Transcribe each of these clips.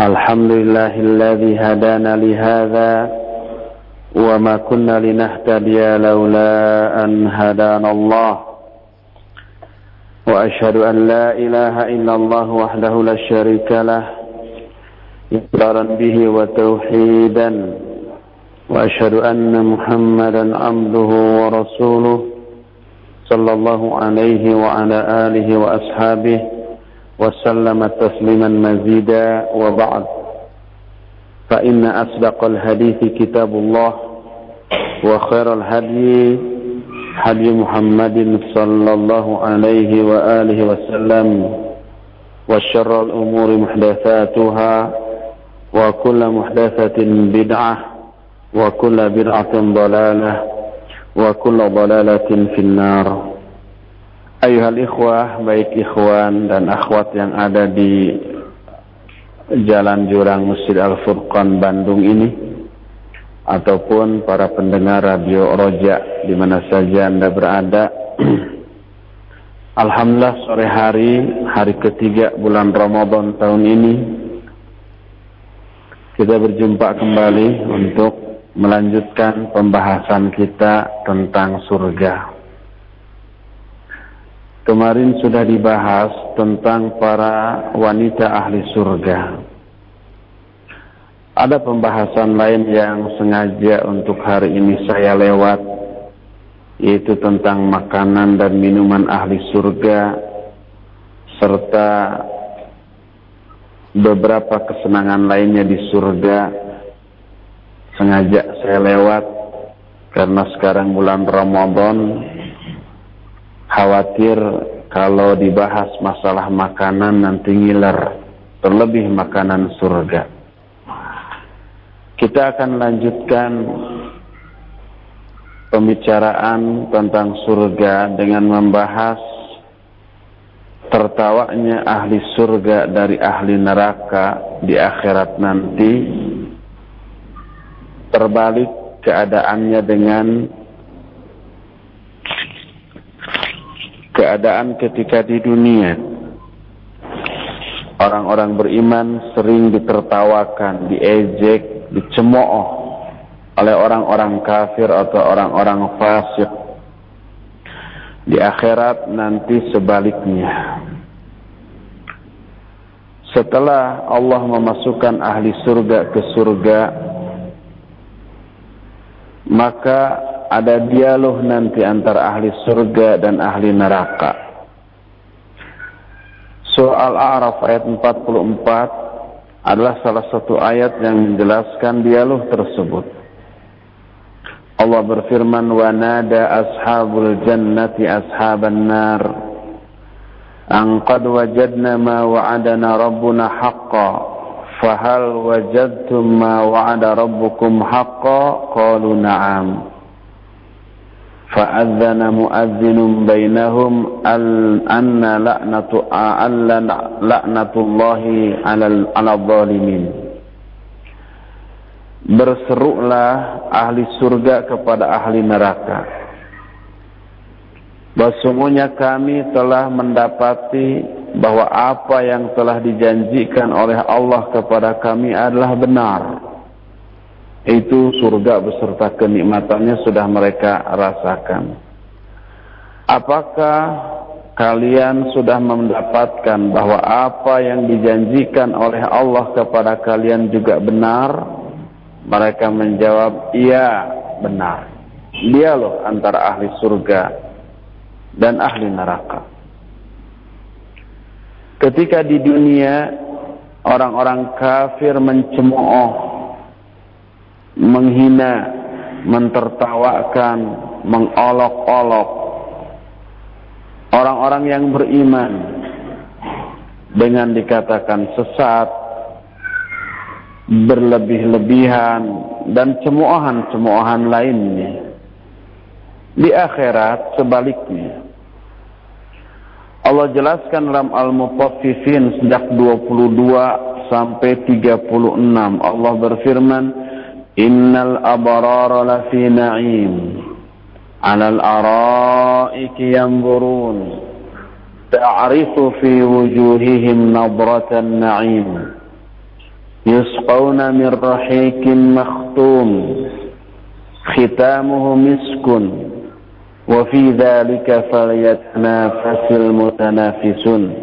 الحمد لله الذي هدانا لهذا وما كنا لنهتدي لولا أن هدانا الله. وأشهد أن لا إله إلا الله وحده لا شريك له إقرارا به وتوحيدا. وأشهد أن محمدا عبده ورسوله صلى الله عليه وعلى آله وأصحابه وسلم تسليما مزيدا وبعد. فإن أصدق الحديث كتاب الله وخير الهدي هدي محمد صلى الله عليه وآله وسلم وشر الأمور محدثاتها وكل محدثة بدعة وكل بدعة ضلالة وكل ضلالة في النار. Ayuhal ikhwah, baik ikhwan dan akhwat yang ada di Jalan Jurang Masjid Al-Furqan Bandung ini ataupun para pendengar radio Roja di mana saja Anda berada. Alhamdulillah sore hari, hari ketiga bulan Ramadan tahun ini kita berjumpa kembali untuk melanjutkan pembahasan kita tentang surga. Kemarin sudah dibahas tentang para wanita ahli surga. Ada pembahasan lain yang sengaja untuk hari ini saya lewat, yaitu tentang makanan dan minuman ahli surga, serta beberapa kesenangan lainnya di surga. Sengaja saya lewat, karena sekarang bulan Ramadan, khawatir kalau dibahas masalah makanan nanti ngiler terlebih makanan surga. Kita akan lanjutkan pembicaraan tentang surga dengan membahas tertawanya ahli surga dari ahli neraka di akhirat nanti. Terbalik keadaannya dengan keadaan ketika di dunia orang-orang beriman sering ditertawakan, diejek, dicemooh oleh orang-orang kafir atau orang-orang fasik. Di akhirat nanti sebaliknya. Setelah Allah memasukkan ahli surga ke surga, maka ada dialog nanti antara ahli surga dan ahli neraka. Surah Al-A'raf ayat 44 adalah salah satu ayat yang menjelaskan dialog tersebut. Allah berfirman, "Wa nada ashabul jannati ashaban nar an qad wajadna ma wa'adana rabbuna haqqan fahal wajadtum ma wa'ada rabbukum haqqan qalu na'am." فأذن مؤذن بينهم أن لعنة لعنة الله على الظالمين Berserulah ahli surga kepada ahli neraka. Bahwa kami telah mendapati bahwa apa yang telah dijanjikan oleh Allah kepada kami adalah benar itu surga beserta kenikmatannya sudah mereka rasakan. Apakah kalian sudah mendapatkan bahwa apa yang dijanjikan oleh Allah kepada kalian juga benar? Mereka menjawab, iya benar. Dia loh antara ahli surga dan ahli neraka. Ketika di dunia orang-orang kafir mencemooh menghina, mentertawakan, mengolok-olok orang-orang yang beriman dengan dikatakan sesat, berlebih-lebihan dan cemoohan-cemoohan lainnya. Di akhirat sebaliknya. Allah jelaskan dalam Al-Mutaffifin sejak 22 sampai 36. Allah berfirman, إن الأبرار لفي نعيم. على الأرائك ينظرون. تعرف في وجوههم نظرة النعيم. يسقون من رحيق مختوم. ختامه مسك. وفي ذلك فليتنافس المتنافسون.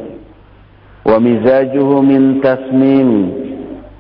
ومزاجه من تسنيم.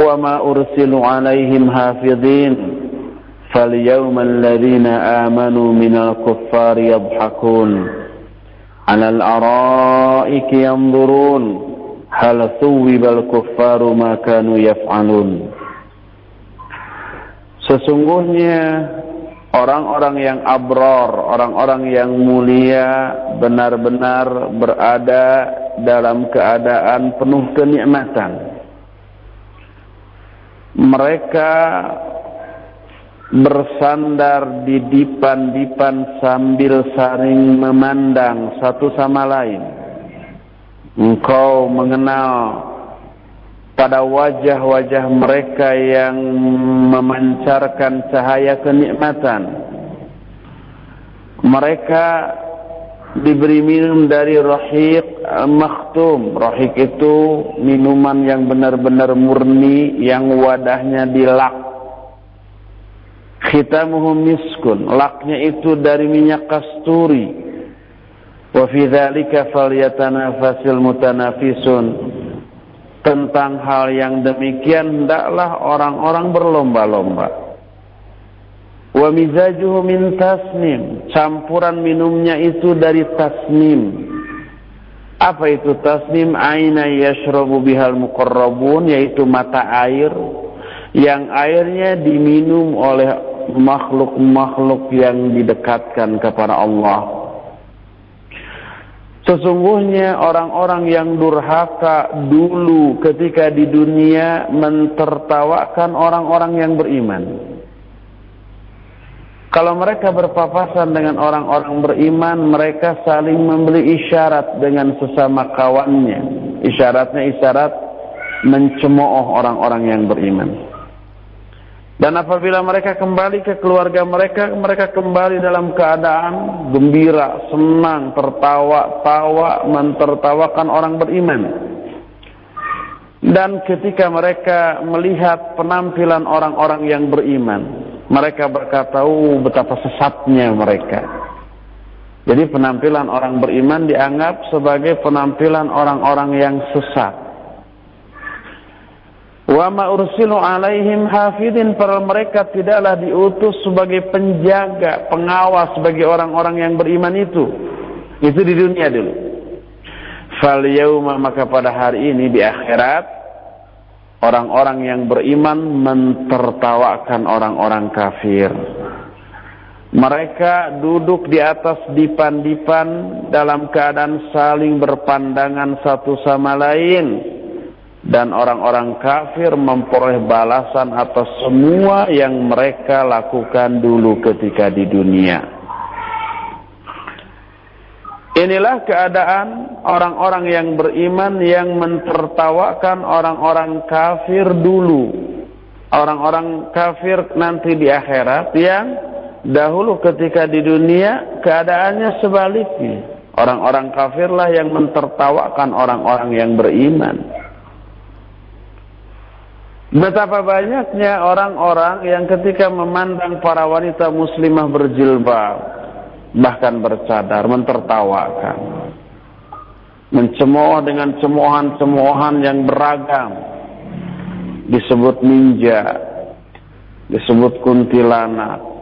وما أرسلوا عليهم حافظين فاليوم الذين آمنوا من الكفار يضحكون على الأرائك ينظرون هل ثوب الكفار ما كانوا يفعلون Sesungguhnya orang-orang yang abror, orang-orang yang mulia benar-benar berada dalam keadaan penuh kenikmatan. Mereka bersandar di dipan-dipan sambil saling memandang satu sama lain. Engkau mengenal pada wajah-wajah mereka yang memancarkan cahaya kenikmatan. Mereka diberi minum dari rahik maktum. Rahik itu minuman yang benar-benar murni yang wadahnya dilak. Khitamuhu miskun. Laknya itu dari minyak kasturi. Wa fi dzalika falyatanafasil mutanafisun tentang hal yang demikian hendaklah orang-orang berlomba-lomba. Wa mizajuhu min tasnim, campuran minumnya itu dari tasnim. Apa itu tasnim? Aina yashrabu bihal muqarrabun, yaitu mata air yang airnya diminum oleh makhluk-makhluk yang didekatkan kepada Allah. Sesungguhnya orang-orang yang durhaka dulu ketika di dunia mentertawakan orang-orang yang beriman. Kalau mereka berpapasan dengan orang-orang beriman, mereka saling membeli isyarat dengan sesama kawannya. Isyaratnya isyarat mencemooh orang-orang yang beriman. Dan apabila mereka kembali ke keluarga mereka, mereka kembali dalam keadaan gembira, senang, tertawa, tawa, mentertawakan orang beriman. Dan ketika mereka melihat penampilan orang-orang yang beriman, mereka berkata, oh betapa sesatnya mereka. Jadi penampilan orang beriman dianggap sebagai penampilan orang-orang yang sesat. Wa ma ursilu alaihim hafidin para mereka tidaklah diutus sebagai penjaga, pengawas bagi orang-orang yang beriman itu. Itu di dunia dulu. Fal yauma maka pada hari ini di akhirat orang-orang yang beriman mentertawakan orang-orang kafir. Mereka duduk di atas dipan-dipan dalam keadaan saling berpandangan satu sama lain dan orang-orang kafir memperoleh balasan atas semua yang mereka lakukan dulu ketika di dunia. Inilah keadaan orang-orang yang beriman yang mentertawakan orang-orang kafir dulu. Orang-orang kafir nanti di akhirat yang dahulu ketika di dunia keadaannya sebaliknya. Orang-orang kafirlah yang mentertawakan orang-orang yang beriman. Betapa banyaknya orang-orang yang ketika memandang para wanita muslimah berjilbab bahkan bercadar mentertawakan. Mencemooh dengan cemoohan-cemoohan yang beragam. Disebut ninja disebut kuntilanak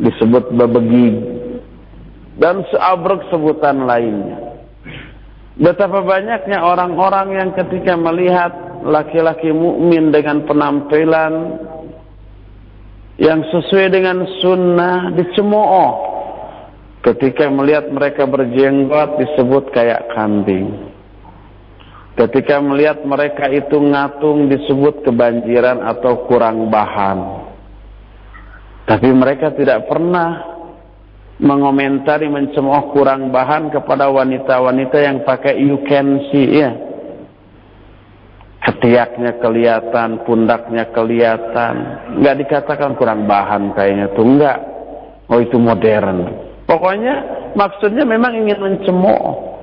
disebut bebegig dan seabrek sebutan lainnya. Betapa banyaknya orang-orang yang ketika melihat laki-laki mukmin dengan penampilan yang sesuai dengan sunnah dicemooh. Ketika melihat mereka berjenggot disebut kayak kambing. ketika melihat mereka itu ngatung disebut kebanjiran atau kurang bahan. Tapi mereka tidak pernah mengomentari mencemooh kurang bahan kepada wanita-wanita yang pakai you can see ya. Ketiaknya kelihatan, pundaknya kelihatan. Enggak dikatakan kurang bahan kayaknya tuh enggak. Oh itu modern. Pokoknya maksudnya memang ingin mencemooh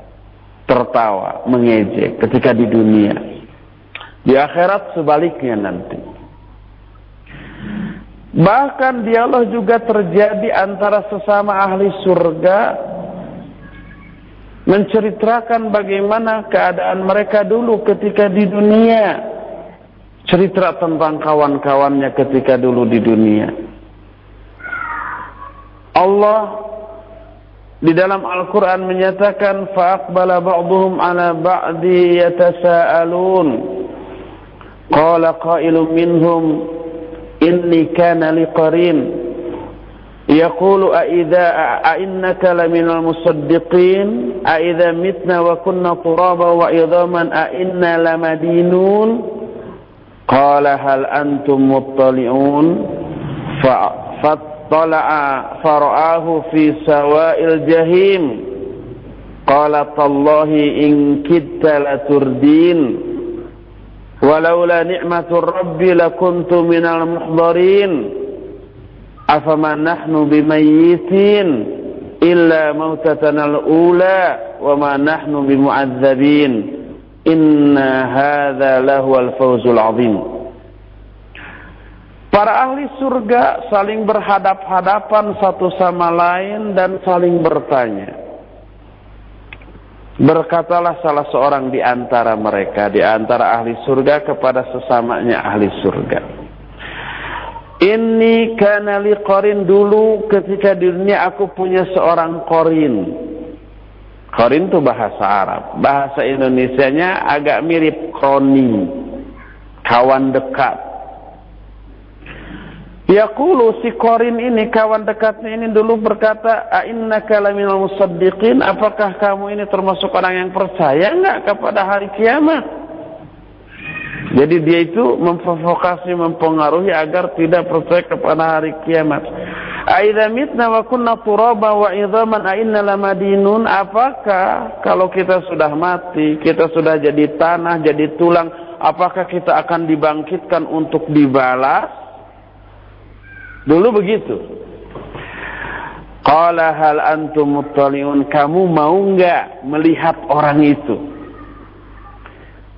tertawa, mengejek ketika di dunia. Di akhirat sebaliknya nanti. Bahkan dialog juga terjadi antara sesama ahli surga menceritakan bagaimana keadaan mereka dulu ketika di dunia. Cerita tentang kawan-kawannya ketika dulu di dunia. Allah di dalam Al-Quran menyatakan فَأَقْبَلَ بَعْضُهُمْ عَلَى بَعْدِ يَتَسَاءَلُونَ قَالَ قَائِلٌ مِّنْهُمْ إِنِّي كَانَ لِقَرِينَ يقول أئذا أئنك لمن المصدقين أئذا متنا وكنا ترابا وعظاما أئنا لمدينون قال هل أنتم مطلعون طلع فرآه في سواء الجحيم قال تالله إن كدت لتردين ولولا نعمة الرب لكنت من المحضرين أفما نحن بميتين إلا موتتنا الأولى وما نحن بمعذبين إن هذا لهو الفوز العظيم Para ahli surga saling berhadap-hadapan satu sama lain dan saling bertanya. Berkatalah salah seorang di antara mereka, di antara ahli surga kepada sesamanya ahli surga. Ini karena korin dulu ketika di dunia aku punya seorang korin. Korin itu bahasa Arab. Bahasa Indonesianya agak mirip kroni. Kawan dekat Yaqulu si Korin ini kawan dekatnya ini dulu berkata, "Ainnaka laminal musaddiqin?" Apakah kamu ini termasuk orang yang percaya enggak kepada hari kiamat? Jadi dia itu memprovokasi, mempengaruhi agar tidak percaya kepada hari kiamat. Aidza mitna wa kunna turaba wa idzaman ainna lamadinun? Apakah kalau kita sudah mati, kita sudah jadi tanah, jadi tulang, apakah kita akan dibangkitkan untuk dibalas? Dulu begitu. Qala hal antum muttali'un kamu mau enggak melihat orang itu?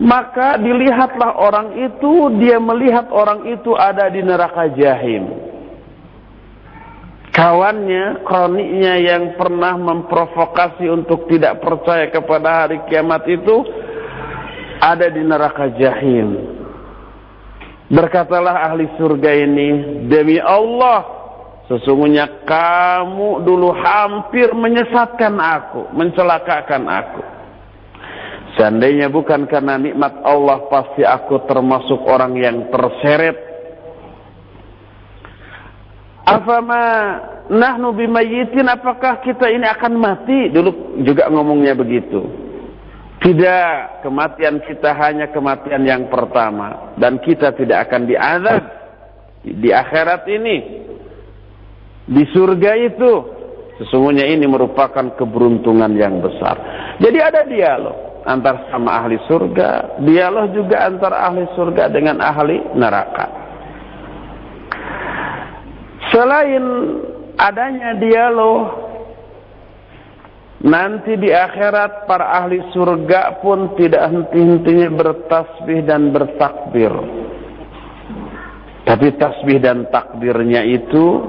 Maka dilihatlah orang itu, dia melihat orang itu ada di neraka jahim. Kawannya, kroniknya yang pernah memprovokasi untuk tidak percaya kepada hari kiamat itu ada di neraka jahim. Berkatalah ahli surga ini, demi Allah, sesungguhnya kamu dulu hampir menyesatkan aku, mencelakakan aku. Seandainya bukan karena nikmat Allah, pasti aku termasuk orang yang terseret. Afama nahnu bimayitin, apakah kita ini akan mati? Dulu juga ngomongnya begitu. Tidak, kematian kita hanya kematian yang pertama dan kita tidak akan diazab di akhirat ini. Di surga itu sesungguhnya ini merupakan keberuntungan yang besar. Jadi ada dialog antara sama ahli surga, dialog juga antara ahli surga dengan ahli neraka. Selain adanya dialog Nanti di akhirat para ahli surga pun tidak henti-hentinya bertasbih dan bertakbir. Tapi tasbih dan takbirnya itu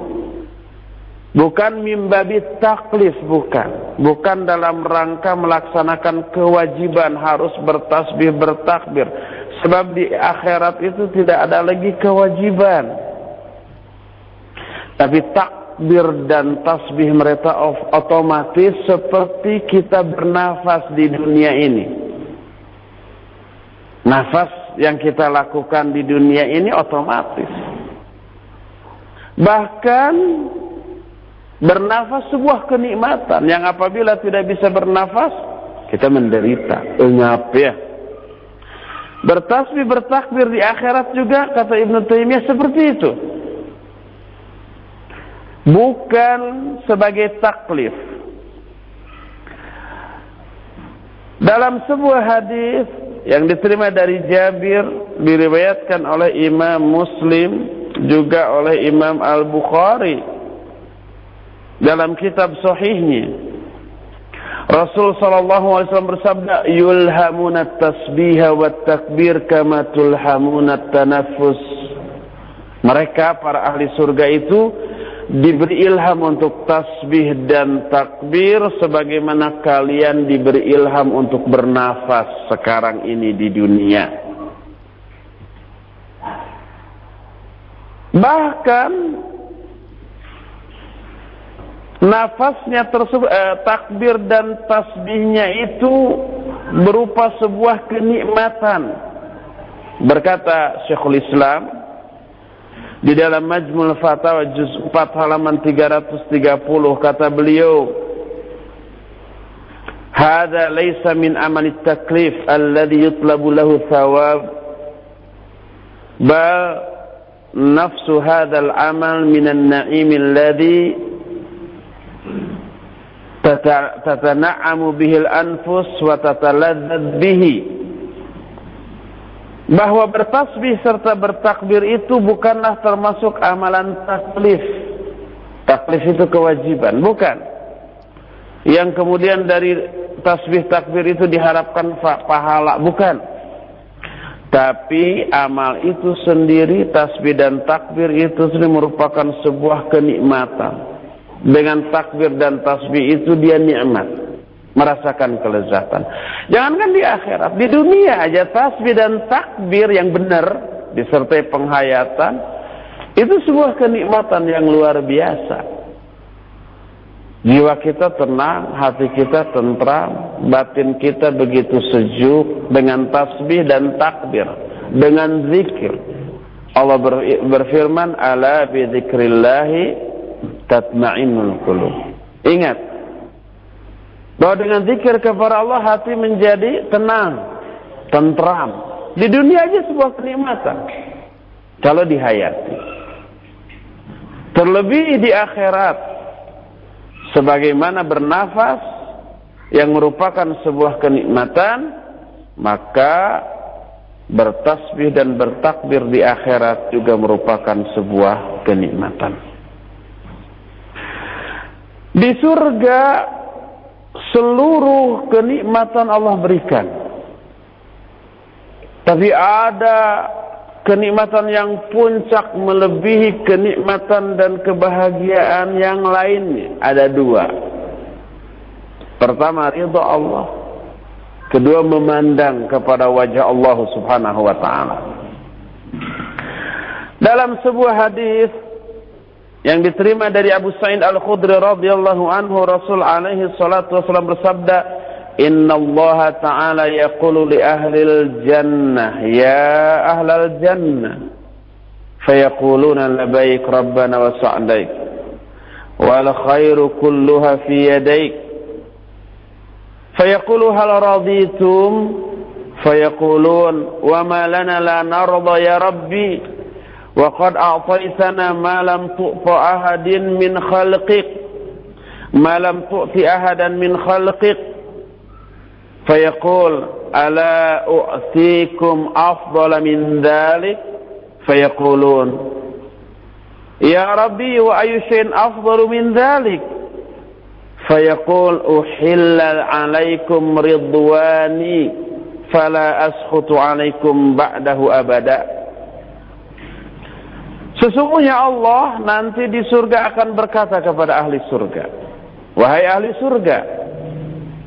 bukan mimbabi taklif, bukan. Bukan dalam rangka melaksanakan kewajiban harus bertasbih, bertakbir. Sebab di akhirat itu tidak ada lagi kewajiban. Tapi tak takbir dan tasbih mereka otomatis seperti kita bernafas di dunia ini. Nafas yang kita lakukan di dunia ini otomatis. Bahkan bernafas sebuah kenikmatan yang apabila tidak bisa bernafas kita menderita, enyap ya. Bertasbih bertakbir di akhirat juga kata Ibnu Taimiyah seperti itu. Bukan sebagai taklif. Dalam sebuah hadis yang diterima dari Jabir diriwayatkan oleh Imam Muslim juga oleh Imam Al-Bukhari dalam kitab sahihnya Rasul sallallahu alaihi wasallam bersabda, "Yulhamuna tasbiha wa takbir kama tulhamuna tanaffus." Mereka para ahli surga itu diberi ilham untuk tasbih dan takbir sebagaimana kalian diberi ilham untuk bernafas sekarang ini di dunia. Bahkan nafasnya tersebut eh, takbir dan tasbihnya itu berupa sebuah kenikmatan berkata Syekhul Islam di dalam Majmul Fatawa juz 4 halaman 330 kata beliau Hada laysa min amal taklif alladhi yutlabu lahu thawab. Bal nafsu hadha al-amal min an-na'im alladhi tatana'amu bihil anfus wa tataladzad bihi bahwa bertasbih serta bertakbir itu bukanlah termasuk amalan taklif taklif itu kewajiban bukan. Yang kemudian dari tasbih takbir itu diharapkan pahala bukan. Tapi amal itu sendiri tasbih dan takbir itu sendiri merupakan sebuah kenikmatan. Dengan takbir dan tasbih itu dia nikmat merasakan kelezatan jangankan di akhirat di dunia aja tasbih dan takbir yang benar disertai penghayatan itu sebuah kenikmatan yang luar biasa Jiwa kita tenang, hati kita tentram, batin kita begitu sejuk dengan tasbih dan takbir, dengan zikir. Allah berfirman, "Ala bi tatma'innul qulub. Ingat bahwa dengan zikir kepada Allah hati menjadi tenang, tentram. Di dunia aja sebuah kenikmatan kalau dihayati. Terlebih di akhirat sebagaimana bernafas yang merupakan sebuah kenikmatan, maka bertasbih dan bertakbir di akhirat juga merupakan sebuah kenikmatan. Di surga seluruh kenikmatan Allah berikan. Tapi ada kenikmatan yang puncak melebihi kenikmatan dan kebahagiaan yang lainnya. Ada dua. Pertama ridha Allah. Kedua memandang kepada wajah Allah Subhanahu wa taala. Dalam sebuah hadis yang diterima dari Abu Sa'id Al-Khudri radhiyallahu anhu Rasul alaihi salatu wasallam bersabda Inna Allah Ta'ala yaqulu li ahli al-jannah Ya ahlal jannah Fayaquluna labaik Rabbana wa sa'daik Wal khairu kulluha fi yadaik Fayaqulu hal raditum Fayaqulun Wa ma lana la narda ya Rabbi وقد أعطيتنا ما لم تؤط أحد من خلقك. ما لم تؤت أحدا من خلقك. فيقول ألا أؤتيكم أفضل من ذلك؟ فيقولون يا ربي وأي شيء أفضل من ذلك؟ فيقول أحل عليكم رضواني فلا أسخط عليكم بعده أبدا. Sesungguhnya Allah nanti di surga akan berkata kepada ahli surga. Wahai ahli surga.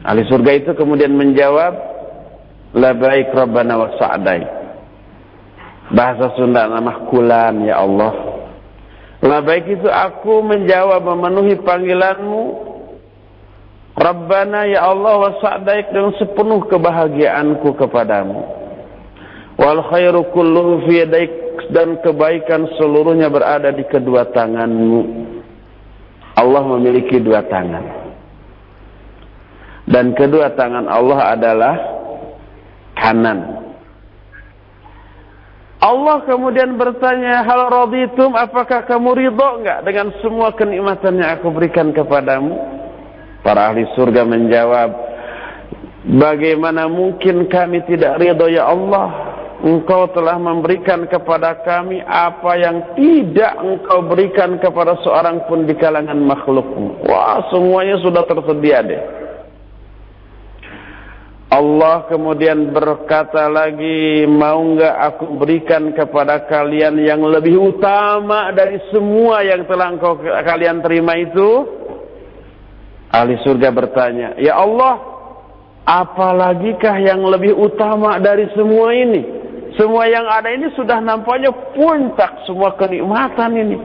Ahli surga itu kemudian menjawab. Labaik Rabbana wa sa'dai. Bahasa Sunda nama kulan ya Allah. Labaik itu aku menjawab memenuhi panggilanmu. Rabbana ya Allah wa sa'daik dengan sepenuh kebahagiaanku kepadamu. Wal khairu kulluhu fi dan kebaikan seluruhnya berada di kedua tanganmu. Allah memiliki dua tangan. Dan kedua tangan Allah adalah kanan. Allah kemudian bertanya, Hal raditum, apakah kamu ridho enggak dengan semua kenikmatan yang aku berikan kepadamu? Para ahli surga menjawab, Bagaimana mungkin kami tidak ridho ya Allah? Engkau telah memberikan kepada kami apa yang tidak engkau berikan kepada seorang pun di kalangan makhlukmu. Wah, semuanya sudah tersedia deh. Allah kemudian berkata lagi, mau enggak aku berikan kepada kalian yang lebih utama dari semua yang telah engkau kalian terima itu? Ahli surga bertanya, Ya Allah, apalagikah yang lebih utama dari semua ini? Semua yang ada ini sudah nampaknya puncak semua kenikmatan ini.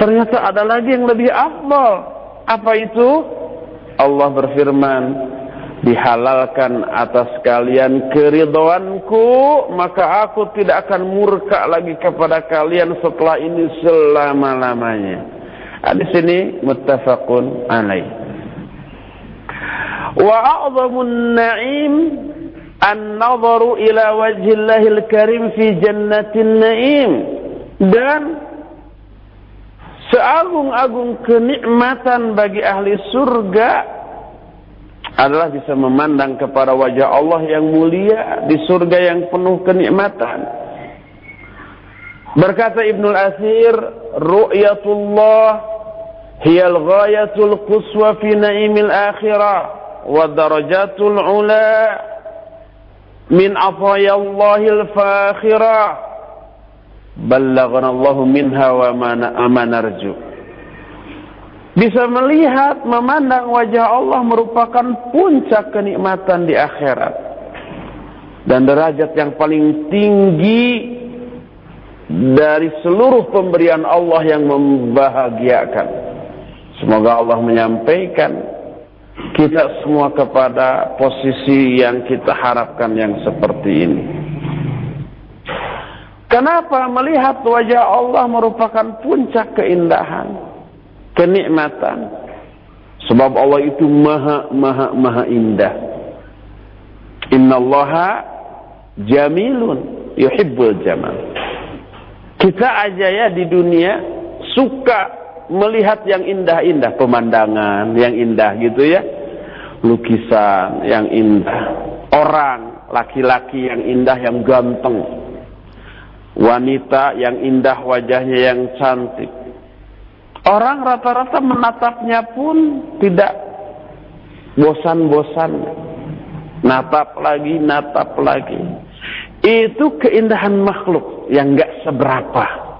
Ternyata ada lagi yang lebih afdal. Apa itu? Allah berfirman, dihalalkan atas kalian keridhoanku, maka aku tidak akan murka lagi kepada kalian setelah ini selama-lamanya. Di sini muttafaqun alaih. Wa a'zamun na'im an-nadharu ila wajhillahil karim fi jannatin na'im dan seagung-agung kenikmatan bagi ahli surga adalah bisa memandang kepada wajah Allah yang mulia di surga yang penuh kenikmatan. Berkata Ibnu Al-Asir, ru'yatullah hiyal ghayatul quswa fi na'imil akhirah wa darajatul ula min afayallahil fakhirah ballaghana Allah minha wa ma narju. Bisa melihat memandang wajah Allah merupakan puncak kenikmatan di akhirat. Dan derajat yang paling tinggi dari seluruh pemberian Allah yang membahagiakan. Semoga Allah menyampaikan kita semua kepada posisi yang kita harapkan yang seperti ini. Kenapa melihat wajah Allah merupakan puncak keindahan, kenikmatan? Sebab Allah itu maha, maha, maha indah. Inna Allaha jamilun yuhibbul jamal. Kita aja ya di dunia suka melihat yang indah-indah, pemandangan yang indah gitu ya. Lukisan yang indah. Orang, laki-laki yang indah, yang ganteng. Wanita yang indah wajahnya yang cantik. Orang rata-rata menatapnya pun tidak bosan-bosan. Natap lagi, natap lagi. Itu keindahan makhluk yang gak seberapa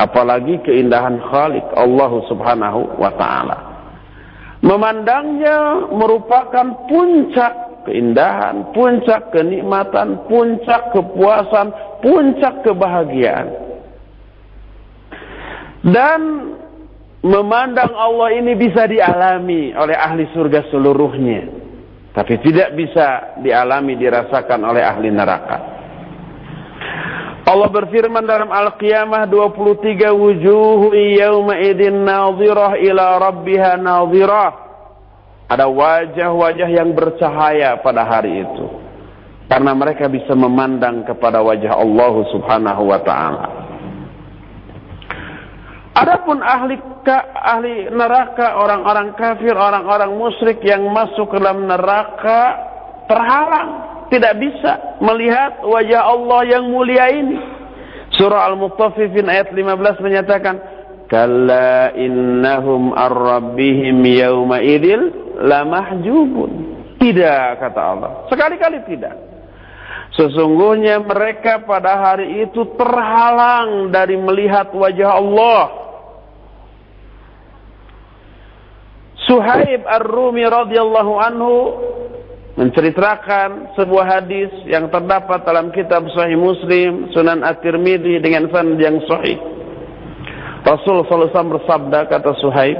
apalagi keindahan Khalik Allah Subhanahu wa taala. Memandangnya merupakan puncak keindahan, puncak kenikmatan, puncak kepuasan, puncak kebahagiaan. Dan memandang Allah ini bisa dialami oleh ahli surga seluruhnya. Tapi tidak bisa dialami, dirasakan oleh ahli neraka. Allah berfirman dalam Al-Qiyamah 23 wujuh yawma idin nadhirah ila rabbiha nadhirah. Ada wajah-wajah yang bercahaya pada hari itu. Karena mereka bisa memandang kepada wajah Allah Subhanahu wa taala. Adapun ahli ahli neraka, orang-orang kafir, orang-orang musyrik yang masuk ke dalam neraka terhalang tidak bisa melihat wajah Allah yang mulia ini. Surah Al-Muttaffifin ayat 15 menyatakan, "Kalla innahum ar-rabbihim yawma idil lamahjubun." Tidak kata Allah. Sekali-kali tidak. Sesungguhnya mereka pada hari itu terhalang dari melihat wajah Allah. Suhaib Ar-Rumi radhiyallahu anhu menceritakan sebuah hadis yang terdapat dalam kitab Sahih Muslim, Sunan At-Tirmidzi dengan sanad yang sahih. Rasul sallallahu bersabda kata Suhaib,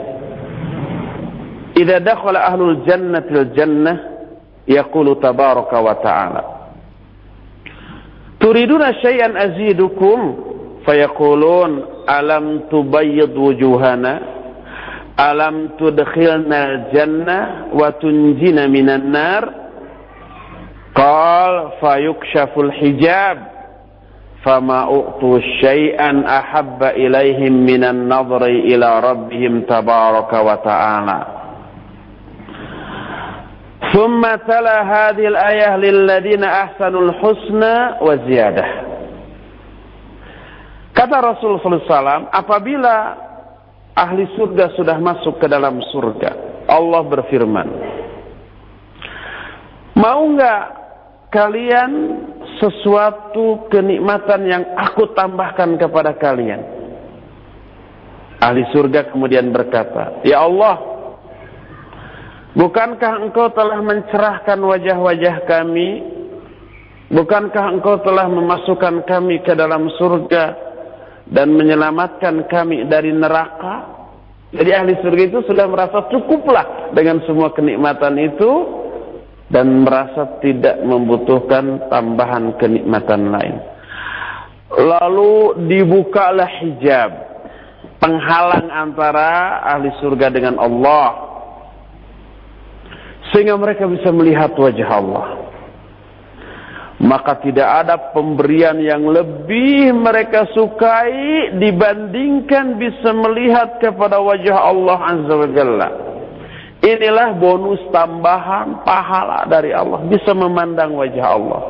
"Idza dakhala ahlul jannati al-jannah yaqulu tabaraka wa ta'ala" Turiduna syai'an azidukum? Fayaqulun alam tubayyid wujuhana? Alam tudkhilna jannah wa tunjina minan nar Qal fayukshaful hijab. Fama u'tu syai'an ahabba ilaihim minan nadri ila rabbihim tabaraka wa ta'ala. Thumma tala hadhihi al-ayah lilladhina ahsanul husna kata Rasul SAW apabila ahli surga sudah masuk ke dalam surga Allah berfirman mau kalian sesuatu kenikmatan yang aku tambahkan kepada kalian. Ahli surga kemudian berkata, Ya Allah, bukankah engkau telah mencerahkan wajah-wajah kami? Bukankah engkau telah memasukkan kami ke dalam surga dan menyelamatkan kami dari neraka? Jadi ahli surga itu sudah merasa cukuplah dengan semua kenikmatan itu dan merasa tidak membutuhkan tambahan kenikmatan lain. Lalu dibukalah hijab penghalang antara ahli surga dengan Allah sehingga mereka bisa melihat wajah Allah. Maka tidak ada pemberian yang lebih mereka sukai dibandingkan bisa melihat kepada wajah Allah Azza wa Jalla. Inilah bonus tambahan pahala dari Allah. Bisa memandang wajah Allah.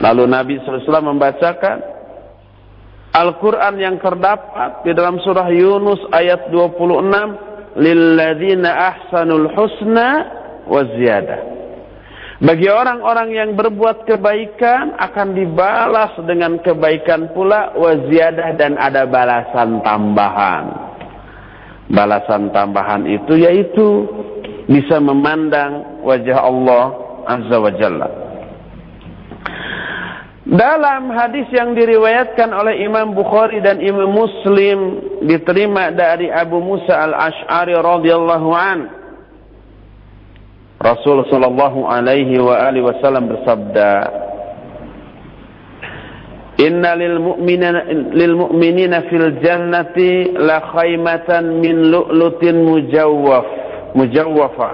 Lalu Nabi SAW membacakan Al-Quran yang terdapat di dalam surah Yunus ayat 26. Lilladzina ahsanul husna wa ziyadah. Bagi orang-orang yang berbuat kebaikan akan dibalas dengan kebaikan pula wa ziyadah dan ada balasan tambahan balasan tambahan itu yaitu bisa memandang wajah Allah Azza wa Jalla. Dalam hadis yang diriwayatkan oleh Imam Bukhari dan Imam Muslim diterima dari Abu Musa al-Ash'ari radhiyallahu an Rasul sallallahu alaihi wa alihi wasallam bersabda Inna lil mu'minina lil mu'minina fil jannati la khaymatan min lu'lutin mujawwaf mujawwafa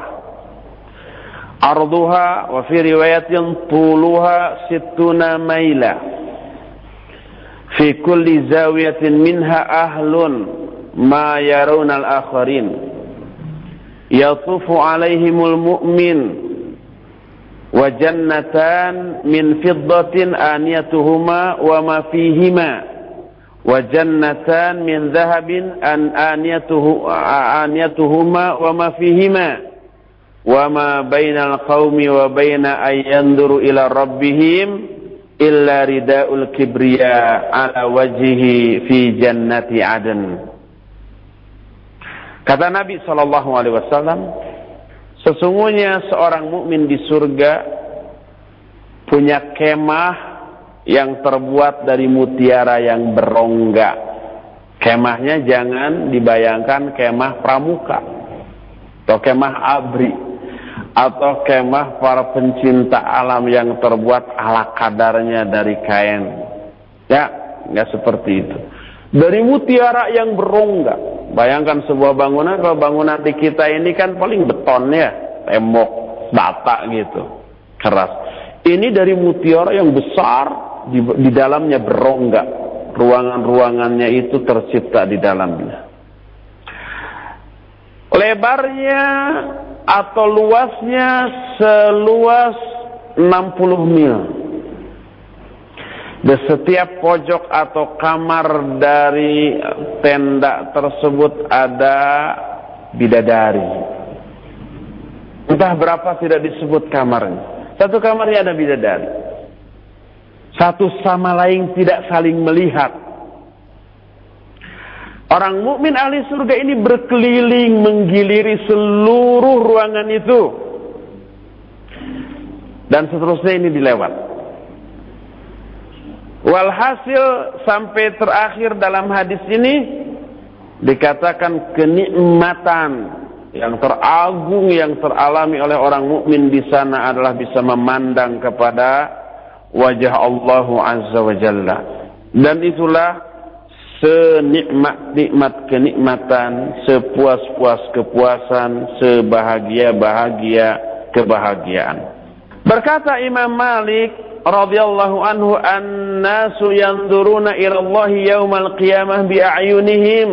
arduha wa fi riwayatin tuluha sittuna maila fi kulli zawiyatin minha ahlun ma yarawna al-akharin yatufu alaihimul mu'min وجنتان من فضة آنيتهما وما فيهما. وجنتان من ذهب أن آنيته آنيتهما وما فيهما. وما بين القوم وبين أن ينظروا إلى ربهم إلا رداء الكبرياء على وجهه في جنة عدن. Kata Nabi Shallallahu Alaihi Wasallam, Sesungguhnya seorang mukmin di surga punya kemah yang terbuat dari mutiara yang berongga. Kemahnya jangan dibayangkan kemah pramuka atau kemah abri atau kemah para pencinta alam yang terbuat ala kadarnya dari kain. Ya, nggak seperti itu. Dari mutiara yang berongga. Bayangkan sebuah bangunan, kalau bangunan di kita ini kan paling beton ya, tembok, bata gitu, keras. Ini dari mutiara yang besar, di, di dalamnya berongga. Ruangan-ruangannya itu tercipta di dalamnya. Lebarnya atau luasnya seluas 60 mil. Di setiap pojok atau kamar dari tenda tersebut ada bidadari. Entah berapa tidak disebut kamarnya. Satu kamarnya ada bidadari. Satu sama lain tidak saling melihat. Orang mukmin ahli surga ini berkeliling menggiliri seluruh ruangan itu. Dan seterusnya ini dilewat. Walhasil sampai terakhir dalam hadis ini dikatakan kenikmatan yang teragung yang teralami oleh orang mukmin di sana adalah bisa memandang kepada wajah Allah Azza wa Jalla. Dan itulah senikmat-nikmat kenikmatan, sepuas-puas kepuasan, sebahagia-bahagia kebahagiaan. Berkata Imam Malik radhiyallahu anhu an-nasu yanzuruna ila Allah yaumal qiyamah bi a'yunihim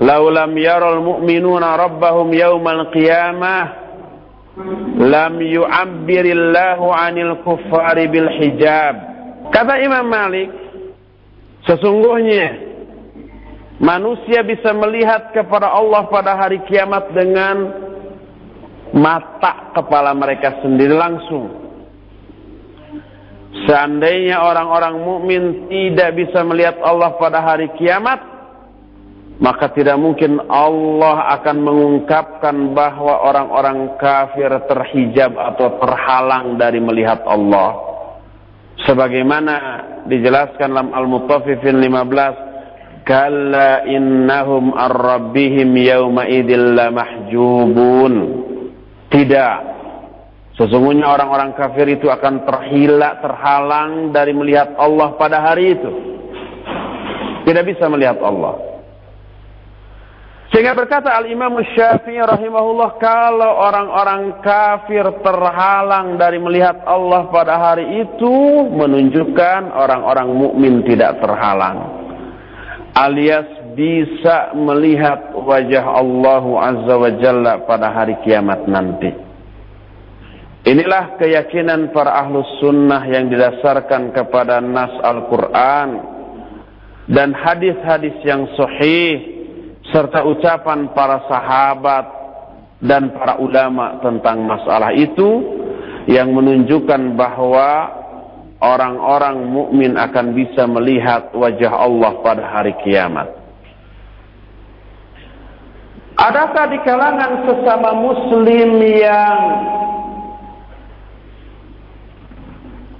law lam yaral mu'minuna rabbahum yaumal qiyamah lam yu'abbirillahu 'anil kuffari bil hijab kata Imam Malik sesungguhnya manusia bisa melihat kepada Allah pada hari kiamat dengan mata kepala mereka sendiri langsung. Seandainya orang-orang mukmin tidak bisa melihat Allah pada hari kiamat, maka tidak mungkin Allah akan mengungkapkan bahwa orang-orang kafir terhijab atau terhalang dari melihat Allah. Sebagaimana dijelaskan dalam Al-Mutaffifin 15 Kalla innahum ar-rabbihim yawma idil mahjubun. Tidak. Sesungguhnya orang-orang kafir itu akan terhilak, terhalang dari melihat Allah pada hari itu. Tidak bisa melihat Allah. Sehingga berkata Al-Imam Syafi'i rahimahullah kalau orang-orang kafir terhalang dari melihat Allah pada hari itu menunjukkan orang-orang mukmin tidak terhalang alias bisa melihat wajah Allah Azza wa Jalla pada hari kiamat nanti. Inilah keyakinan para ahlus sunnah yang didasarkan kepada nas Al-Quran dan hadis-hadis yang sahih serta ucapan para sahabat dan para ulama tentang masalah itu yang menunjukkan bahwa orang-orang mukmin akan bisa melihat wajah Allah pada hari kiamat. Adakah di kalangan sesama muslim yang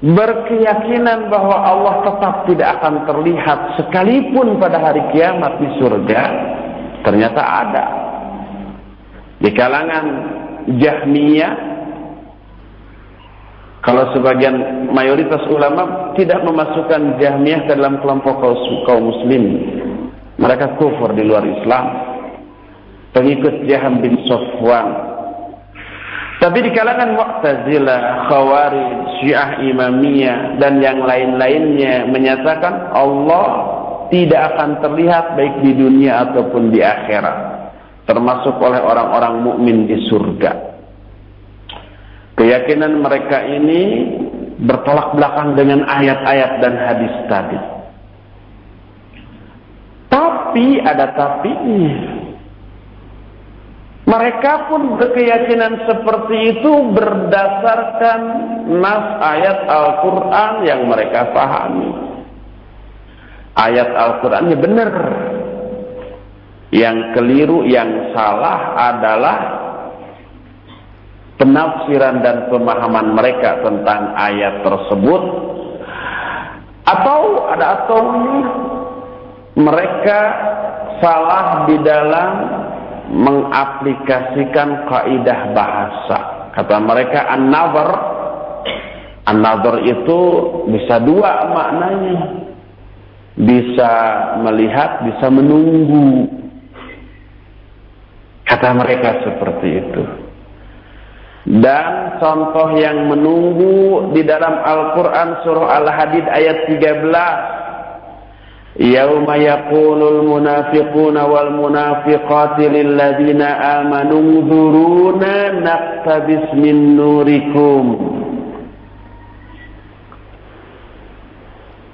berkeyakinan bahwa Allah tetap tidak akan terlihat sekalipun pada hari kiamat di surga? Ternyata ada. Di kalangan Jahmiyah kalau sebagian mayoritas ulama tidak memasukkan Jahmiyah ke dalam kelompok kaum muslim. Mereka kufur di luar Islam. Pengikut Jaham bin Sofwan. Tapi di kalangan Mu'tazilah, Khawarij, Syiah Imamiyah dan yang lain-lainnya menyatakan Allah tidak akan terlihat baik di dunia ataupun di akhirat, termasuk oleh orang-orang mukmin di surga. Keyakinan mereka ini bertolak belakang dengan ayat-ayat dan hadis tadi. Tapi ada tapinya. Mereka pun berkeyakinan seperti itu berdasarkan nas ayat Al-Quran yang mereka pahami. Ayat Al-Qurannya benar. Yang keliru, yang salah adalah penafsiran dan pemahaman mereka tentang ayat tersebut atau ada atau mereka salah di dalam mengaplikasikan kaidah bahasa. Kata mereka an-nazar an-nazar itu bisa dua maknanya. Bisa melihat bisa menunggu. Kata mereka seperti itu. Dan contoh yang menunggu di dalam Al-Quran surah Al-Hadid ayat 13. Yaqulul munafiquna wal munafiqati lilladzina amanu dhuruna naqtabis min nurikum.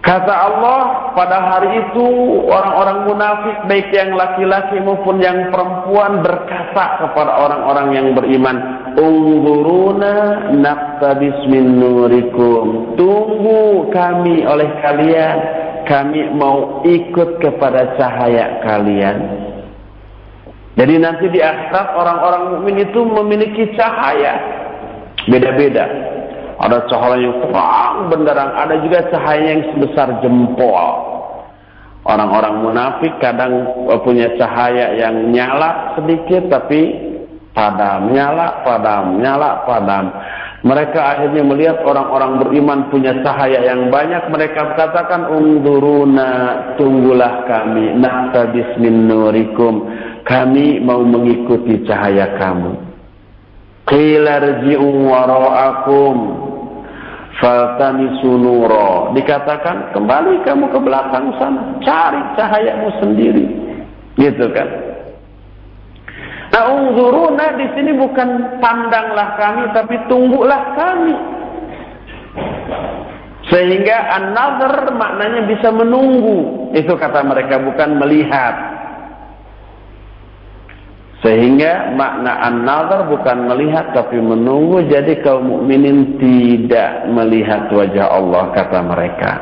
Kata Allah, pada hari itu orang-orang munafik baik yang laki-laki maupun yang perempuan berkata kepada orang-orang yang beriman, "Unzuruna naqtabis min nurikum." Tunggu kami oleh kalian, kami mau ikut kepada cahaya kalian. Jadi nanti di akhirat orang-orang mukmin itu memiliki cahaya beda-beda. Ada cahaya yang terang benderang, ada juga cahaya yang sebesar jempol. Orang-orang munafik kadang punya cahaya yang nyala sedikit tapi padam, nyala, padam, nyala, padam. Mereka akhirnya melihat orang-orang beriman punya cahaya yang banyak. Mereka katakan, Unduruna, tunggulah kami. Naktabis min nurikum. Kami mau mengikuti cahaya kamu. Qila rji'u wara'akum Faltamisu nuro. Dikatakan, kembali kamu ke belakang sana. Cari cahayamu sendiri. Gitu kan. Nah, di sini bukan pandanglah kami, tapi tunggulah kami. Sehingga another maknanya bisa menunggu. Itu kata mereka bukan melihat. Sehingga makna another bukan melihat tapi menunggu. Jadi kaum mukminin tidak melihat wajah Allah kata mereka.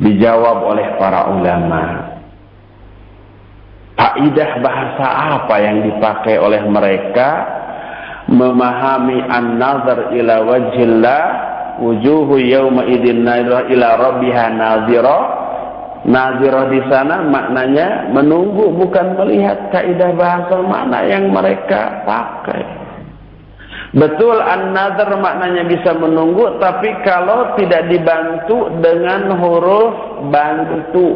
Dijawab oleh para ulama. Faidah bahasa apa yang dipakai oleh mereka? Memahami an-nazar ila wajhillah wujuhu yawma idin nadhirah ila rabbiha nadhirah nadhirah di sana maknanya menunggu bukan melihat kaidah bahasa makna yang mereka pakai. Betul an-nadhar maknanya bisa menunggu tapi kalau tidak dibantu dengan huruf bantu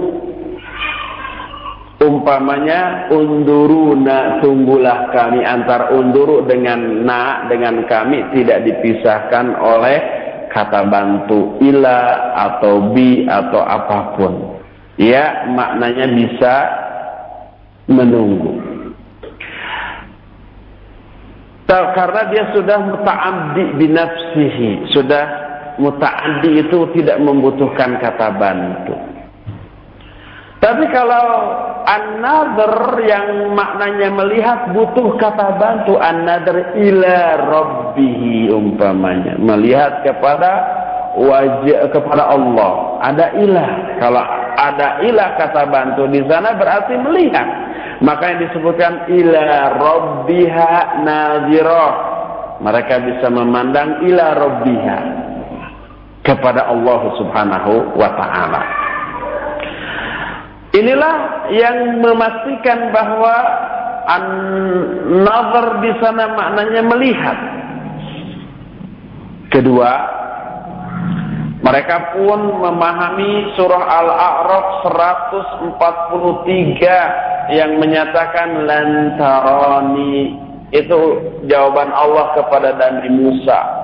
umpamanya unduruna tunggulah kami antar unduru dengan na dengan kami tidak dipisahkan oleh kata bantu ila atau bi atau apa pun. Ya, maknanya bisa menunggu. Karena dia sudah muta'addi binafsihi, sudah muta'addi itu tidak membutuhkan kata bantu. Tapi kalau another yang maknanya melihat butuh kata bantu another ila rabbihi umpamanya. Melihat kepada wajah kepada Allah. Ada ilah kalau ada ilah kata bantu di sana berarti melihat. Maka yang disebutkan ila rabbiha nazirah mereka bisa memandang ila rabbiha. Kepada Allah Subhanahu wa taala Inilah yang memastikan bahwa an-nazar di sana maknanya melihat. Kedua, mereka pun memahami surah Al-A'raf 143 yang menyatakan lantaroni itu jawaban Allah kepada Nabi Musa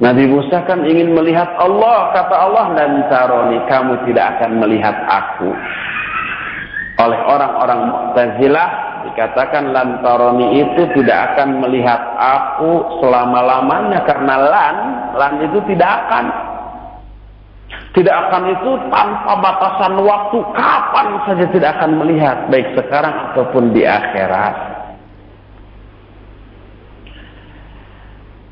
Nabi Musa kan ingin melihat Allah, kata Allah dan taroni kamu tidak akan melihat aku. Oleh orang-orang Mu'tazilah dikatakan lantaroni itu tidak akan melihat aku selama-lamanya karena lan, lan itu tidak akan. Tidak akan itu tanpa batasan waktu kapan saja tidak akan melihat baik sekarang ataupun di akhirat.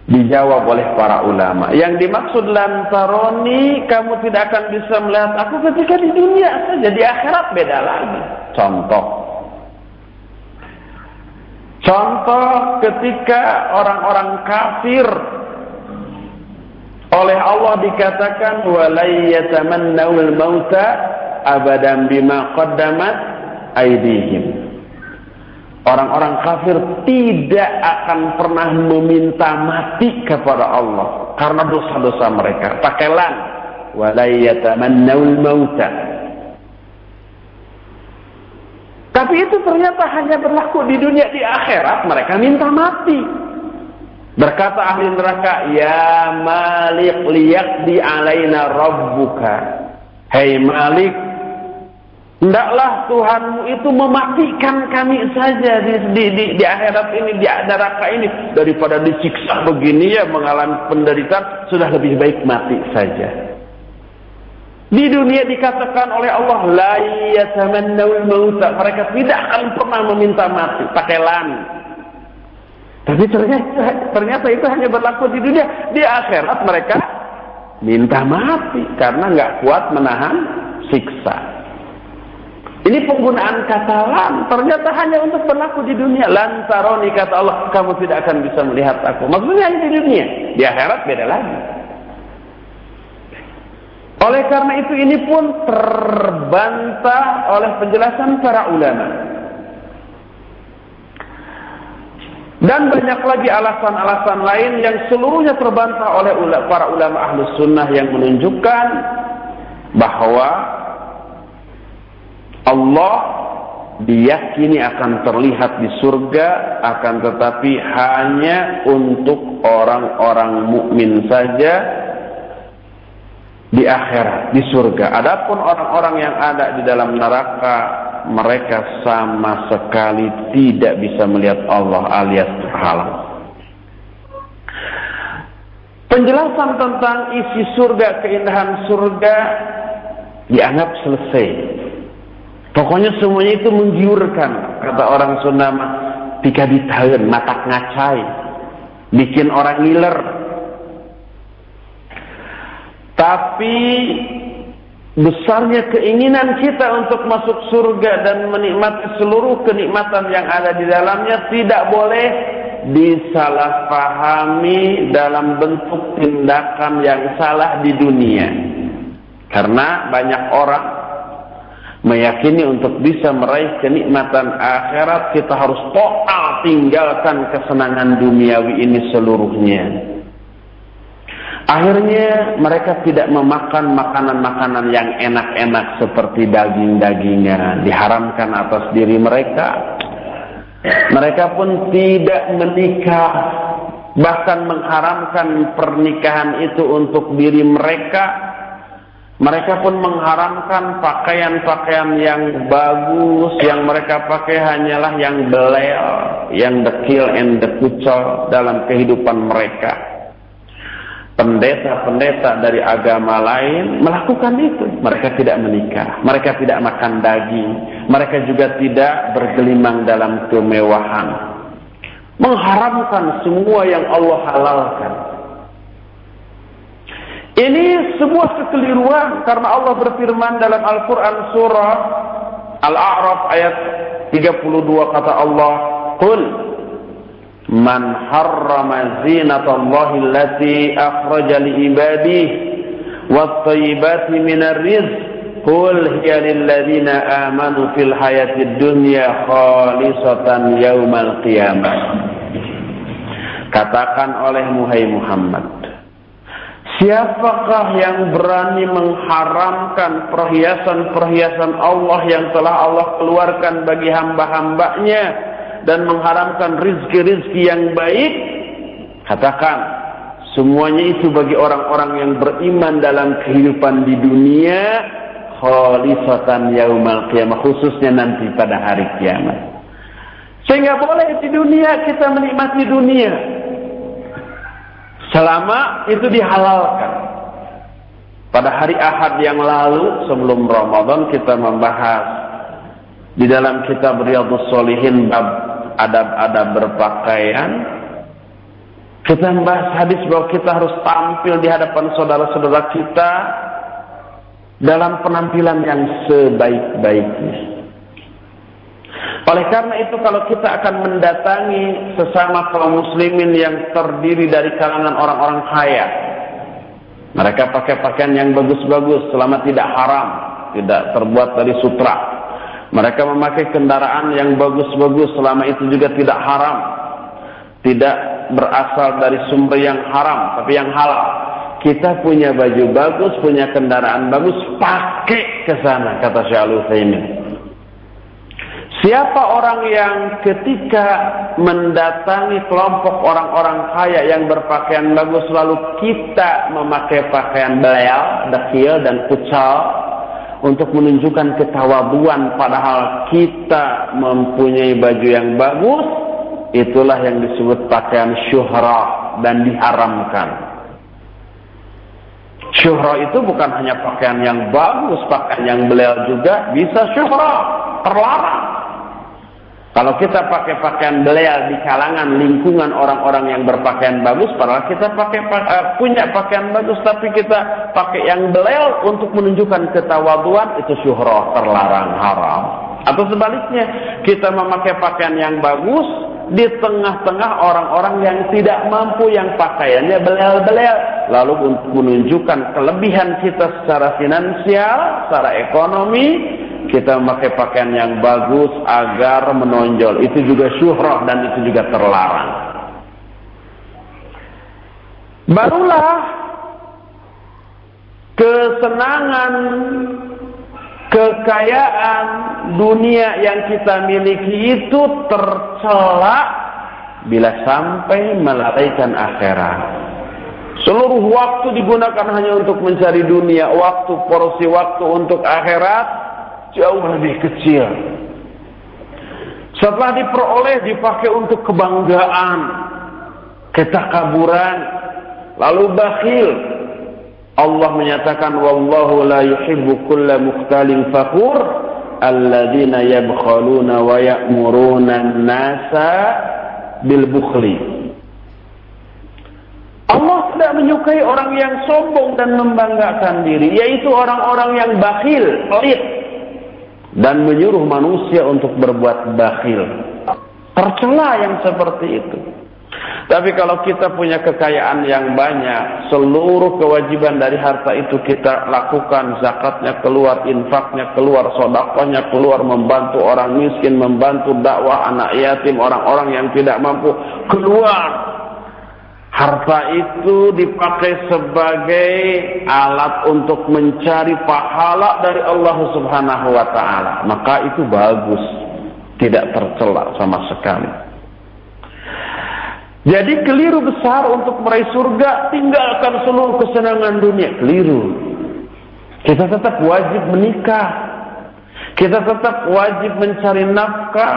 Dijawab oleh para ulama. Yang dimaksud lantaroni, kamu tidak akan bisa melihat aku ketika di dunia saja. Di akhirat beda lagi. Contoh. Contoh ketika orang-orang kafir oleh Allah dikatakan walai mauta abadan bima qaddamat aydihim. Orang-orang kafir tidak akan pernah meminta mati kepada Allah karena dosa-dosa mereka. Pakai lan. Walayatamannawul mauta. Tapi itu ternyata hanya berlaku di dunia di akhirat mereka minta mati. Berkata ahli neraka, "Ya Malik liyaqdi alaina rabbuka." Hei Malik, Hendaklah Tuhanmu itu mematikan kami saja di, di, di, di akhirat ini, di neraka ini. Daripada disiksa begini ya, mengalami penderitaan, sudah lebih baik mati saja. Di dunia dikatakan oleh Allah, La mauta. Mereka tidak akan pernah meminta mati, pakai lan. Tapi ternyata, ternyata itu hanya berlaku di dunia. Di akhirat mereka minta mati, karena nggak kuat menahan siksa. Ini penggunaan kata lam ternyata hanya untuk berlaku di dunia. Lantaroni kata Allah, kamu tidak akan bisa melihat aku. Maksudnya hanya di dunia. Di akhirat beda lagi. Oleh karena itu ini pun terbantah oleh penjelasan para ulama. Dan banyak lagi alasan-alasan lain yang seluruhnya terbantah oleh para ulama ahlus sunnah yang menunjukkan bahwa Allah diyakini akan terlihat di surga akan tetapi hanya untuk orang-orang mukmin saja di akhirat di surga. Adapun orang-orang yang ada di dalam neraka mereka sama sekali tidak bisa melihat Allah alias terhalang penjelasan tentang isi surga keindahan surga dianggap selesai Pokoknya semuanya itu menggiurkan, kata orang Sunda Tika ditahan, mata ngacai. Bikin orang ngiler. Tapi besarnya keinginan kita untuk masuk surga dan menikmati seluruh kenikmatan yang ada di dalamnya tidak boleh disalahpahami dalam bentuk tindakan yang salah di dunia. Karena banyak orang meyakini untuk bisa meraih kenikmatan akhirat kita harus total tinggalkan kesenangan duniawi ini seluruhnya. Akhirnya mereka tidak memakan makanan-makanan yang enak-enak seperti daging-dagingan diharamkan atas diri mereka. Mereka pun tidak menikah bahkan mengharamkan pernikahan itu untuk diri mereka mereka pun mengharamkan pakaian-pakaian yang bagus, yang mereka pakai hanyalah yang belel, yang dekil and dekucel dalam kehidupan mereka. Pendeta-pendeta dari agama lain melakukan itu. Mereka tidak menikah, mereka tidak makan daging, mereka juga tidak bergelimang dalam kemewahan. Mengharamkan semua yang Allah halalkan. Sebuah kekeliruan karena Allah berfirman dalam Al-Quran surah Al-A'raf ayat 32 kata Allah Qul Man harrama zinatallahi allati akhraja li ibadihi wat-tayyibati minar rizq Qul hiya lilladzina amanu fil hayatid dunya khalisatan yaumal qiyamah. Katakan oleh Muhammad Siapakah yang berani mengharamkan perhiasan-perhiasan Allah yang telah Allah keluarkan bagi hamba-hambanya dan mengharamkan rizki-rizki yang baik? Katakan, semuanya itu bagi orang-orang yang beriman dalam kehidupan di dunia khalisatan yaumal qiyamah khususnya nanti pada hari kiamat. Sehingga boleh di dunia kita menikmati dunia, Selama itu dihalalkan. Pada hari Ahad yang lalu sebelum Ramadan kita membahas di dalam kitab Riyadhus Shalihin bab adab-adab berpakaian. Kita membahas hadis bahwa kita harus tampil di hadapan saudara-saudara kita dalam penampilan yang sebaik-baiknya. Oleh karena itu kalau kita akan mendatangi sesama kaum muslimin yang terdiri dari kalangan orang-orang kaya. Mereka pakai pakaian yang bagus-bagus selama tidak haram, tidak terbuat dari sutra. Mereka memakai kendaraan yang bagus-bagus selama itu juga tidak haram. Tidak berasal dari sumber yang haram, tapi yang halal. Kita punya baju bagus, punya kendaraan bagus, pakai ke sana, kata Syekh Al-Utsaimin. Siapa orang yang ketika mendatangi kelompok orang-orang kaya yang berpakaian bagus lalu kita memakai pakaian belayal, dekil dan kucal untuk menunjukkan ketawaduan padahal kita mempunyai baju yang bagus itulah yang disebut pakaian syuhra dan diharamkan. Syuhra itu bukan hanya pakaian yang bagus, pakaian yang beliau juga bisa syuhra, terlarang. Kalau kita pakai pakaian belial di kalangan lingkungan orang-orang yang berpakaian bagus, padahal kita pakai uh, punya pakaian bagus, tapi kita pakai yang belial untuk menunjukkan ketawaduan itu syuhroh terlarang haram. Atau sebaliknya, kita memakai pakaian yang bagus di tengah-tengah orang-orang yang tidak mampu yang pakaiannya belial-belial. Lalu untuk menunjukkan kelebihan kita secara finansial, secara ekonomi, kita memakai pakaian yang bagus agar menonjol. Itu juga syuhrah dan itu juga terlarang. Barulah kesenangan, ke kekayaan dunia yang kita miliki itu tercela bila sampai melalaikan akhirat. Seluruh waktu digunakan hanya untuk mencari dunia, waktu porsi waktu untuk akhirat jauh lebih kecil. Setelah diperoleh dipakai untuk kebanggaan, ketakaburan, lalu bakhil. Allah menyatakan wallahu la yuhibbu kulla mukhtalin fakhur alladzina yabkhaluna wa ya'muruna an-nasa bil bukhli. Allah tidak menyukai orang yang sombong dan membanggakan diri, yaitu orang-orang yang bakhil, pelit, dan menyuruh manusia untuk berbuat bakhil. Tercela yang seperti itu. Tapi kalau kita punya kekayaan yang banyak, seluruh kewajiban dari harta itu kita lakukan, zakatnya keluar, infaknya keluar, sodakohnya keluar, membantu orang miskin, membantu dakwah anak yatim, orang-orang yang tidak mampu keluar. Harta itu dipakai sebagai alat untuk mencari pahala dari Allah Subhanahu wa taala. Maka itu bagus, tidak tercela sama sekali. Jadi keliru besar untuk meraih surga, tinggalkan seluruh kesenangan dunia. Keliru. Kita tetap wajib menikah. Kita tetap wajib mencari nafkah.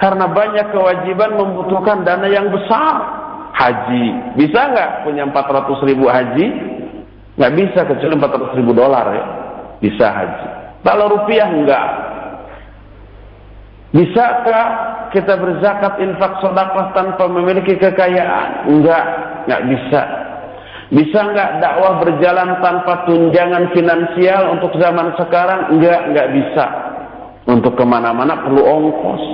Karena banyak kewajiban membutuhkan dana yang besar haji. Bisa nggak punya 400 ribu haji? Nggak bisa kecuali 400 ribu dolar ya. Bisa haji. Kalau rupiah enggak. Bisakah kita berzakat infak sedekah tanpa memiliki kekayaan? Enggak, enggak bisa. Bisa enggak dakwah berjalan tanpa tunjangan finansial untuk zaman sekarang? Enggak, enggak bisa. Untuk ke mana-mana perlu ongkos.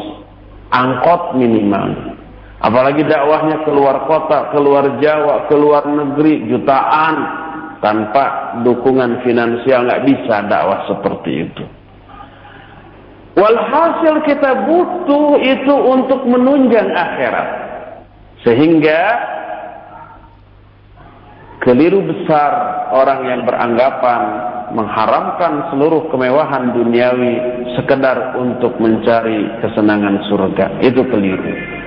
Angkot minimal. Apalagi dakwahnya keluar kota, keluar Jawa, keluar negeri, jutaan. Tanpa dukungan finansial nggak bisa dakwah seperti itu. Walhasil kita butuh itu untuk menunjang akhirat. Sehingga keliru besar orang yang beranggapan mengharamkan seluruh kemewahan duniawi sekedar untuk mencari kesenangan surga. Itu keliru.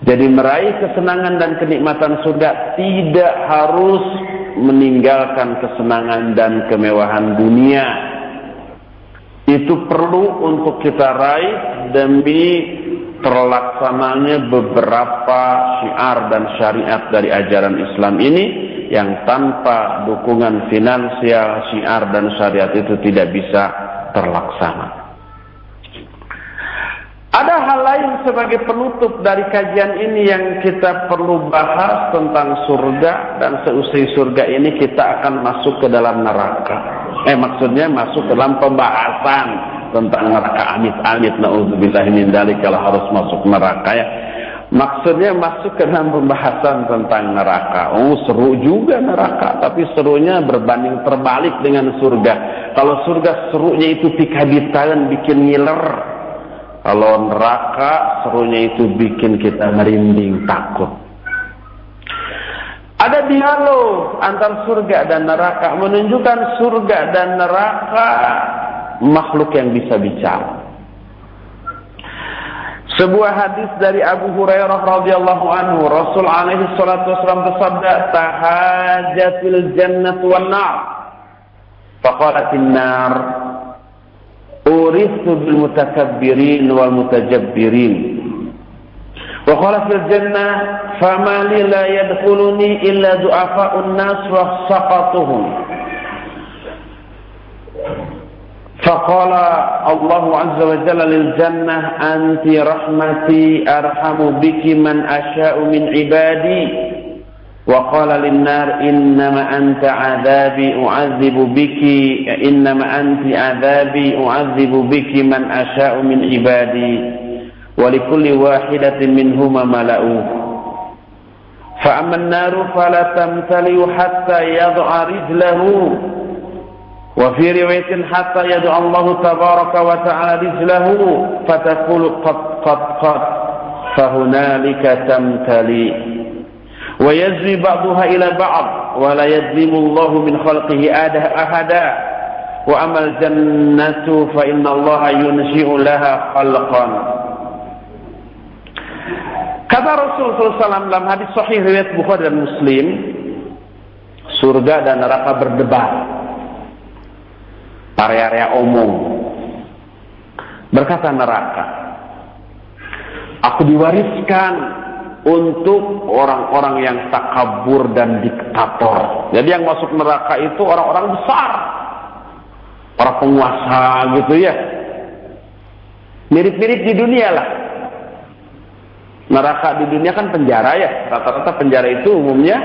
Jadi meraih kesenangan dan kenikmatan surga tidak harus meninggalkan kesenangan dan kemewahan dunia. Itu perlu untuk kita raih demi terlaksananya beberapa syiar dan syariat dari ajaran Islam ini yang tanpa dukungan finansial syiar dan syariat itu tidak bisa terlaksana. Ada hal lain sebagai penutup dari kajian ini yang kita perlu bahas tentang surga dan seusai surga ini kita akan masuk ke dalam neraka. Eh maksudnya masuk ke dalam pembahasan tentang neraka amit-amit naudzubillah min kalau harus masuk neraka ya. Maksudnya masuk ke dalam pembahasan tentang neraka. Oh seru juga neraka, tapi serunya berbanding terbalik dengan surga. Kalau surga serunya itu pikabitaran bikin ngiler kalau neraka serunya itu bikin kita merinding takut. Ada dialog antara surga dan neraka menunjukkan surga dan neraka makhluk yang bisa bicara. Sebuah hadis dari Abu Hurairah radhiyallahu anhu, Rasul alaihi salatu wasallam bersabda, "Tahajatil jannatu wan nar." Faqalatin nar أورثت بالمتكبرين والمتجبرين. وقال في الجنة فما لي لا يدخلني إلا ضعفاء الناس وسقطهم. فقال الله عز وجل للجنة أنت رحمتي أرحم بك من أشاء من عبادي. وقال للنار إنما أنت عذابي أعذب بك إنما أنت عذابي أعذب بك من أشاء من عبادي ولكل واحدة منهما ملأ. فأما النار فلا تمتلئ حتى يضع رجله وفي رواية حتى يدعو الله تبارك وتعالى رجله فتقول قد قد قد فهنالك تمتلئ. wa yazri ba'daha ila ba'd wa la من Allahu min khalqihi ahada wa amal jannatu fa inna Allah yunshi'u laha khalqan Kata Rasulullah SAW dalam hadis sahih riwayat Bukhari dan Muslim, surga dan neraka berdebat. Area-area umum. Berkata neraka, aku diwariskan untuk orang-orang yang takabur dan diktator. Jadi yang masuk neraka itu orang-orang besar. Para penguasa gitu ya. Mirip-mirip di dunia lah. Neraka di dunia kan penjara ya. Rata-rata penjara itu umumnya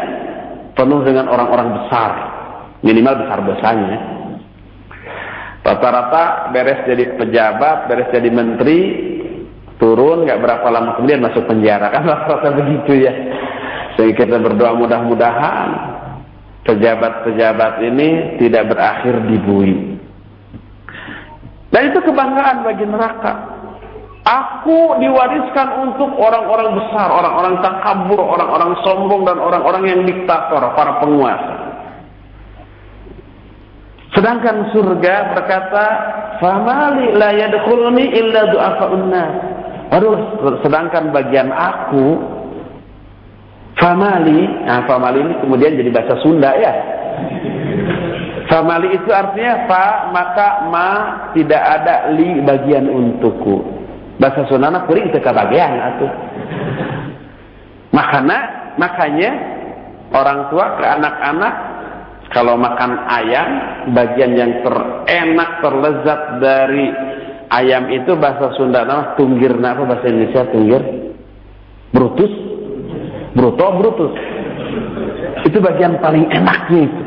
penuh dengan orang-orang besar. Minimal besar-besarnya. Rata-rata beres jadi pejabat, beres jadi menteri, turun nggak berapa lama kemudian masuk penjara. Kan rata-rata begitu ya. Sehingga kita berdoa mudah-mudahan pejabat-pejabat ini tidak berakhir di bui. Dan itu kebanggaan bagi neraka. Aku diwariskan untuk orang-orang besar, orang-orang takabur, orang-orang sombong dan orang-orang yang diktator, para penguasa. Sedangkan surga berkata, "Famali la yadkhuluni illa du'afa'un nas." Aduh, sedangkan bagian aku famali, nah famali ini kemudian jadi bahasa Sunda ya. Famali itu artinya fa maka ma tidak ada li bagian untukku. Bahasa Sunda kuring teu kabagian atuh. Makanya makanya orang tua ke anak-anak kalau makan ayam bagian yang terenak terlezat dari ayam itu bahasa Sunda nama tunggir apa bahasa Indonesia tunggir brutus bruto brutus itu bagian paling enaknya itu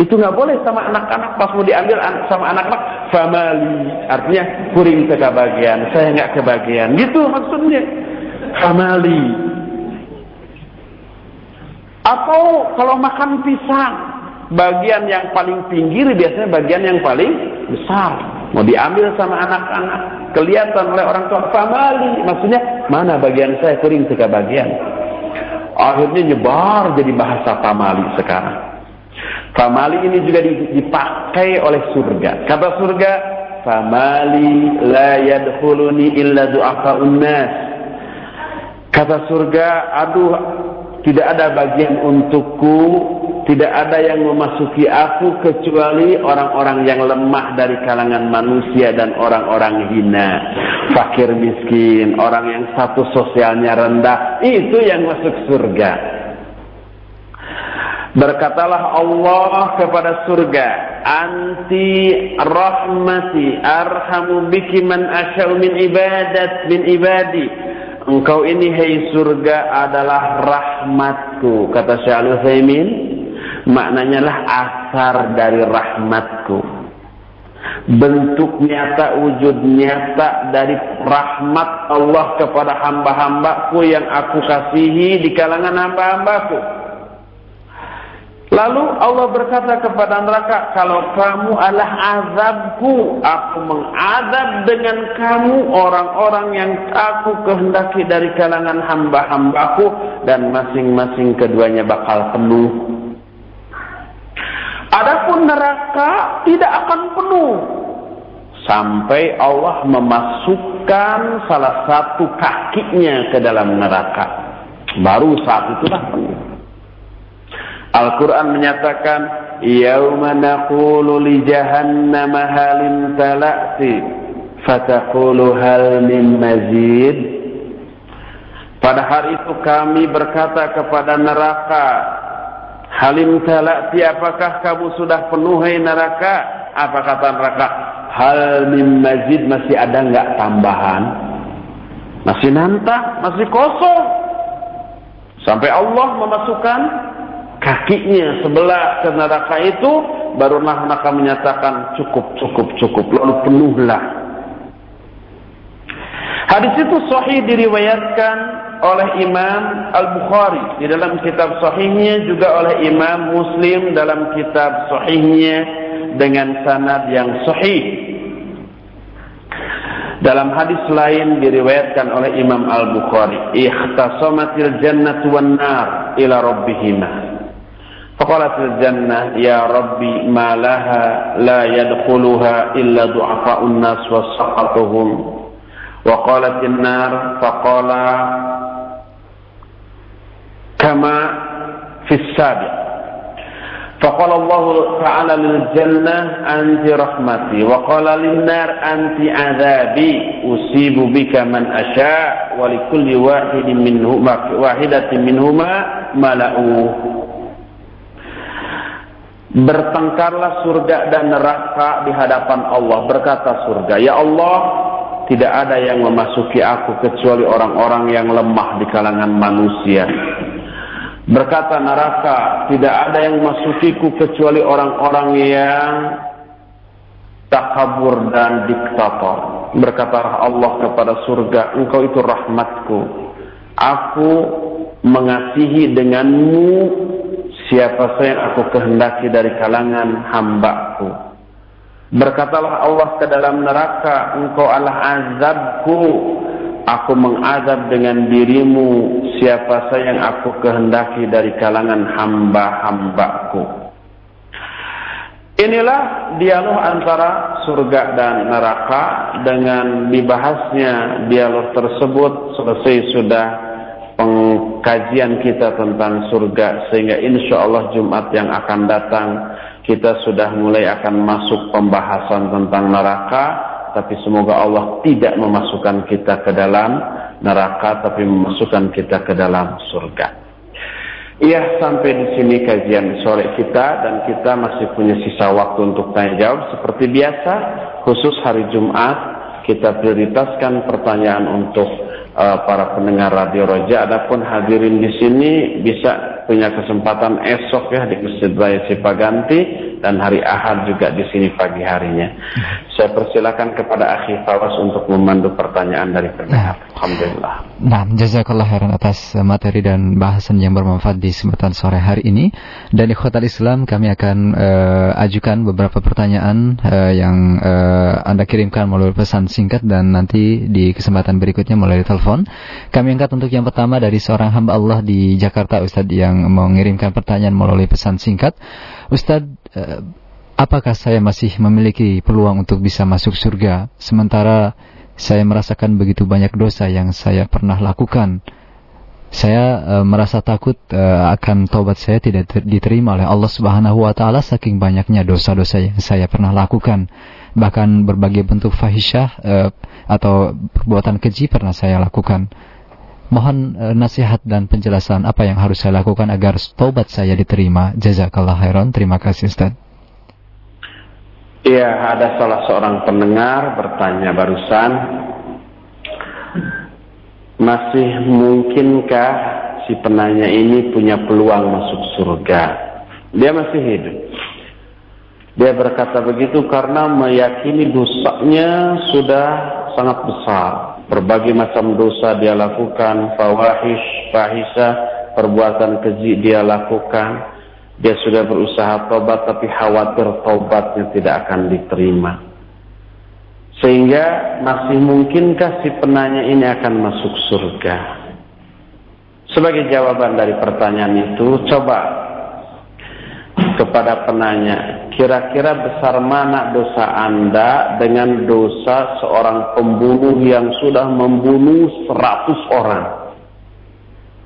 itu nggak boleh sama anak-anak pas mau diambil sama anak-anak famali. Artinya kuring kebagian, saya nggak kebagian. Gitu maksudnya. Famali. Atau kalau makan pisang, bagian yang paling pinggir biasanya bagian yang paling besar. Mau diambil sama anak-anak, kelihatan oleh orang tua famali. Maksudnya mana bagian saya kuring kebagian. Akhirnya nyebar jadi bahasa famali sekarang. Famali ini juga dipakai oleh surga. Kata surga, famali la yadkhuluni illa du'afa'un nas. Kata surga, aduh tidak ada bagian untukku, tidak ada yang memasuki aku kecuali orang-orang yang lemah dari kalangan manusia dan orang-orang hina, fakir miskin, orang yang status sosialnya rendah, itu yang masuk surga. Berkatalah Allah kepada surga, "Anti rahmati arhamu biki man asya'u min ibadat min ibadi." Engkau ini hai surga adalah rahmatku, kata Syaikhul Utsaimin. Maknanya lah asar dari rahmatku. Bentuk nyata, wujud nyata dari rahmat Allah kepada hamba-hambaku yang aku kasihi di kalangan hamba-hambaku. Lalu Allah berkata kepada neraka, kalau kamu adalah azabku, aku mengadab dengan kamu orang-orang yang aku kehendaki dari kalangan hamba-hambaku dan masing-masing keduanya bakal penuh. Neraka tidak akan penuh sampai Allah memasukkan salah satu kakinya ke dalam neraka. Baru saat itulah penuh. Al-Quran menyatakan, Yawma naqulu li jahannam halin tala'ti, fataqulu hal min mazid. Pada hari itu kami berkata kepada neraka, Halim tala'ti, apakah kamu sudah penuhi neraka? Apa kata neraka? Hal min mazid masih ada enggak tambahan? Masih nantah, masih kosong. Sampai Allah memasukkan kakinya sebelah ke neraka itu barulah neraka menyatakan cukup cukup cukup lalu penuhlah hadis itu sahih diriwayatkan oleh Imam Al-Bukhari di dalam kitab sahihnya juga oleh Imam Muslim dalam kitab sahihnya dengan sanad yang sahih. Dalam hadis lain diriwayatkan oleh Imam Al-Bukhari, "Ikhtasamatil jannatu wan nar ila rabbihima." Faqalatil jannah, "Ya Rabbi, ma laha la yadkhuluha illa du'afa'un nas wa saqatuhum." وقالت النار فقال كما في السابق فقال الله تعالى للجنة أنت رحمتي وقال للنار أنت عذابي أصيب بك من أشاء ولكل واحد منهما واحدة منهما ملأوه Bertengkarlah surga dan neraka di hadapan Allah. Berkata surga, Ya Allah, tidak ada yang memasuki aku kecuali orang-orang yang lemah di kalangan manusia. Berkata neraka, tidak ada yang masukiku kecuali orang-orang yang takabur dan diktator. Berkata Allah kepada surga, engkau itu rahmatku. Aku mengasihi denganmu siapa saja yang aku kehendaki dari kalangan hambaku. Berkatalah Allah ke dalam neraka, engkau adalah azabku aku mengazab dengan dirimu siapa saja yang aku kehendaki dari kalangan hamba-hambaku. Inilah dialog antara surga dan neraka. Dengan dibahasnya dialog tersebut selesai sudah pengkajian kita tentang surga. Sehingga insya Allah Jumat yang akan datang kita sudah mulai akan masuk pembahasan tentang neraka tapi semoga Allah tidak memasukkan kita ke dalam neraka tapi memasukkan kita ke dalam surga. Iya sampai di sini kajian sore kita dan kita masih punya sisa waktu untuk tanya jawab seperti biasa khusus hari Jumat kita prioritaskan pertanyaan untuk uh, para pendengar radio Roja. Adapun hadirin di sini bisa punya kesempatan esok ya di Masjid Raya Cipaganti dan hari Ahad juga di sini pagi harinya. Saya persilakan kepada Akhi Fawas untuk memandu pertanyaan dari pendengar. Nah. Alhamdulillah. Nah, jazakallah khairan atas materi dan bahasan yang bermanfaat di kesempatan sore hari ini. Dan di Khotal Islam kami akan uh, ajukan beberapa pertanyaan uh, yang uh, Anda kirimkan melalui pesan singkat dan nanti di kesempatan berikutnya melalui telepon. Kami angkat untuk yang pertama dari seorang hamba Allah di Jakarta Ustadz yang mengirimkan pertanyaan melalui pesan singkat. Ustadz, eh, apakah saya masih memiliki peluang untuk bisa masuk surga sementara saya merasakan begitu banyak dosa yang saya pernah lakukan? Saya uh, merasa takut uh, akan taubat saya tidak diterima oleh Allah Subhanahu wa taala saking banyaknya dosa-dosa yang saya pernah lakukan. Bahkan berbagai bentuk fahisyah uh, atau perbuatan keji pernah saya lakukan. Mohon uh, nasihat dan penjelasan apa yang harus saya lakukan agar taubat saya diterima. Jazakallah khairan. Terima kasih Ustaz. Iya, ada salah seorang pendengar bertanya barusan, masih mungkinkah si penanya ini punya peluang masuk surga? Dia masih hidup. Dia berkata begitu karena meyakini dosanya sudah sangat besar berbagai macam dosa dia lakukan, fawahish, fahisa, perbuatan keji dia lakukan. Dia sudah berusaha tobat tapi khawatir tobatnya tidak akan diterima. Sehingga masih mungkinkah si penanya ini akan masuk surga? Sebagai jawaban dari pertanyaan itu, coba kepada penanya, kira-kira besar mana dosa Anda dengan dosa seorang pembunuh yang sudah membunuh seratus orang?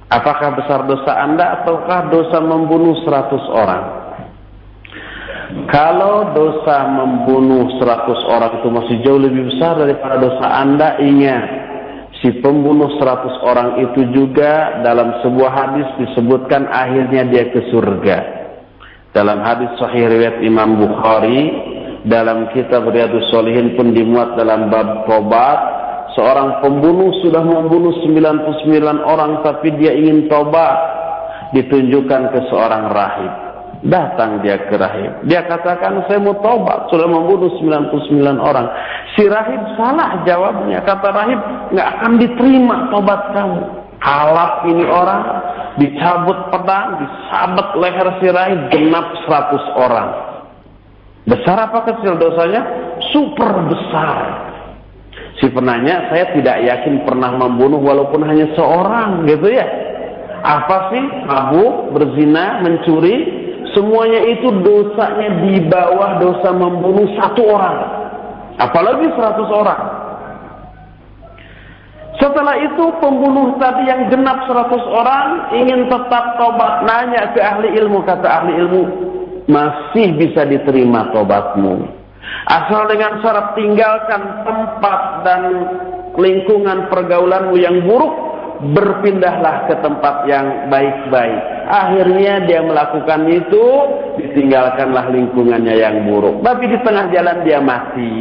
Apakah besar dosa Anda ataukah dosa membunuh seratus orang? Kalau dosa membunuh seratus orang itu masih jauh lebih besar daripada dosa Anda, ingat, si pembunuh seratus orang itu juga dalam sebuah hadis disebutkan akhirnya dia ke surga. Dalam hadis sahih riwayat Imam Bukhari, dalam kitab Riyadus Solihin pun dimuat dalam bab tobat, seorang pembunuh sudah membunuh 99 orang tapi dia ingin tobat, ditunjukkan ke seorang rahib. Datang dia ke rahib. Dia katakan, saya mau tobat. Sudah membunuh 99 orang. Si rahib salah jawabnya. Kata rahib, nggak akan diterima tobat kamu. Kalap ini orang, dicabut pedang, disabet leher si rahib, genap 100 orang. Besar apa kecil dosanya? Super besar. Si penanya, saya tidak yakin pernah membunuh walaupun hanya seorang, gitu ya. Apa sih? Mabuk, berzina, mencuri, semuanya itu dosanya di bawah dosa membunuh satu orang. Apalagi seratus orang. Setelah itu pembunuh tadi yang genap seratus orang ingin tetap tobat. Nanya ke ahli ilmu, kata ahli ilmu, masih bisa diterima tobatmu. Asal dengan syarat tinggalkan tempat dan lingkungan pergaulanmu yang buruk, berpindahlah ke tempat yang baik-baik. Akhirnya dia melakukan itu, ditinggalkanlah lingkungannya yang buruk. Tapi di tengah jalan dia mati.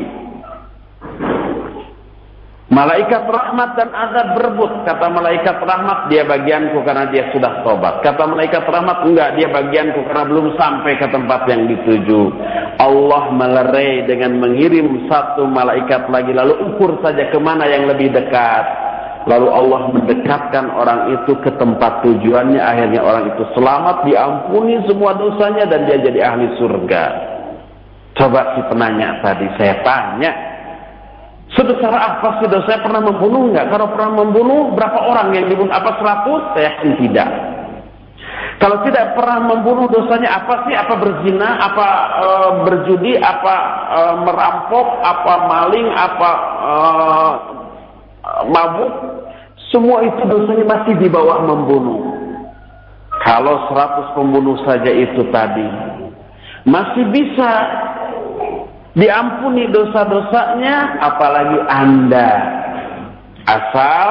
Malaikat rahmat dan azab berebut. Kata malaikat rahmat, dia bagianku karena dia sudah tobat. Kata malaikat rahmat, enggak, dia bagianku karena belum sampai ke tempat yang dituju. Allah melerai dengan mengirim satu malaikat lagi, lalu ukur saja ke mana yang lebih dekat. Lalu Allah mendekatkan orang itu ke tempat tujuannya. Akhirnya orang itu selamat, diampuni semua dosanya, dan dia jadi ahli surga. Coba si penanya tadi, saya tanya, Sebesar apa dosa? Saya pernah membunuh enggak? Kalau pernah membunuh, berapa orang yang dibunuh? Apa seratus? Saya yakin tidak. Kalau tidak pernah membunuh dosanya apa sih? Apa berzina? Apa e, berjudi? Apa e, merampok? Apa maling? Apa e, mabuk? Semua itu dosanya masih di bawah membunuh. Kalau seratus pembunuh saja itu tadi masih bisa diampuni dosa-dosanya apalagi anda. Asal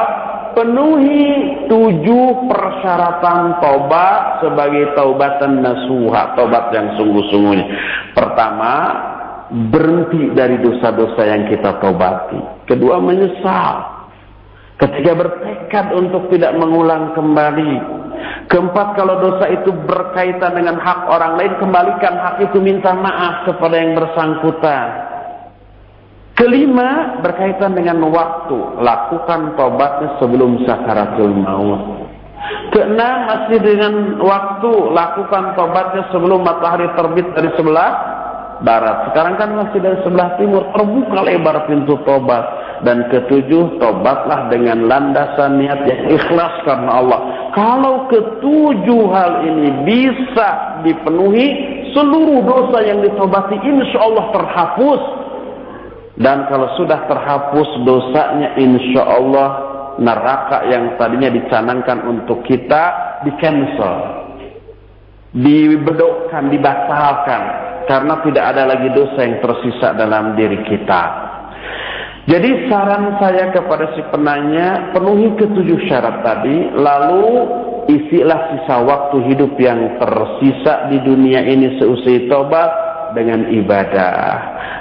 penuhi tujuh persyaratan tobat sebagai taubatan nasuha tobat yang sungguh-sungguhnya. Pertama berhenti dari dosa-dosa yang kita tobati kedua menyesal. Ketika bertekad untuk tidak mengulang kembali Keempat, kalau dosa itu berkaitan dengan hak orang lain, kembalikan hak itu minta maaf kepada yang bersangkutan. Kelima, berkaitan dengan waktu. Lakukan tobatnya sebelum sakaratul maut. Keenam, masih dengan waktu. Lakukan tobatnya sebelum matahari terbit dari sebelah barat. Sekarang kan masih dari sebelah timur. Terbuka lebar pintu tobat. Dan ketujuh, tobatlah dengan landasan niat yang ikhlas karena Allah. Kalau ketujuh hal ini bisa dipenuhi, seluruh dosa yang ditobati insya Allah terhapus. Dan kalau sudah terhapus dosanya insya Allah neraka yang tadinya dicanangkan untuk kita di cancel. Dibedokkan, dibatalkan. Karena tidak ada lagi dosa yang tersisa dalam diri kita. Jadi saran saya kepada si penanya, penuhi ketujuh syarat tadi, lalu isilah sisa waktu hidup yang tersisa di dunia ini seusai tobat dengan ibadah,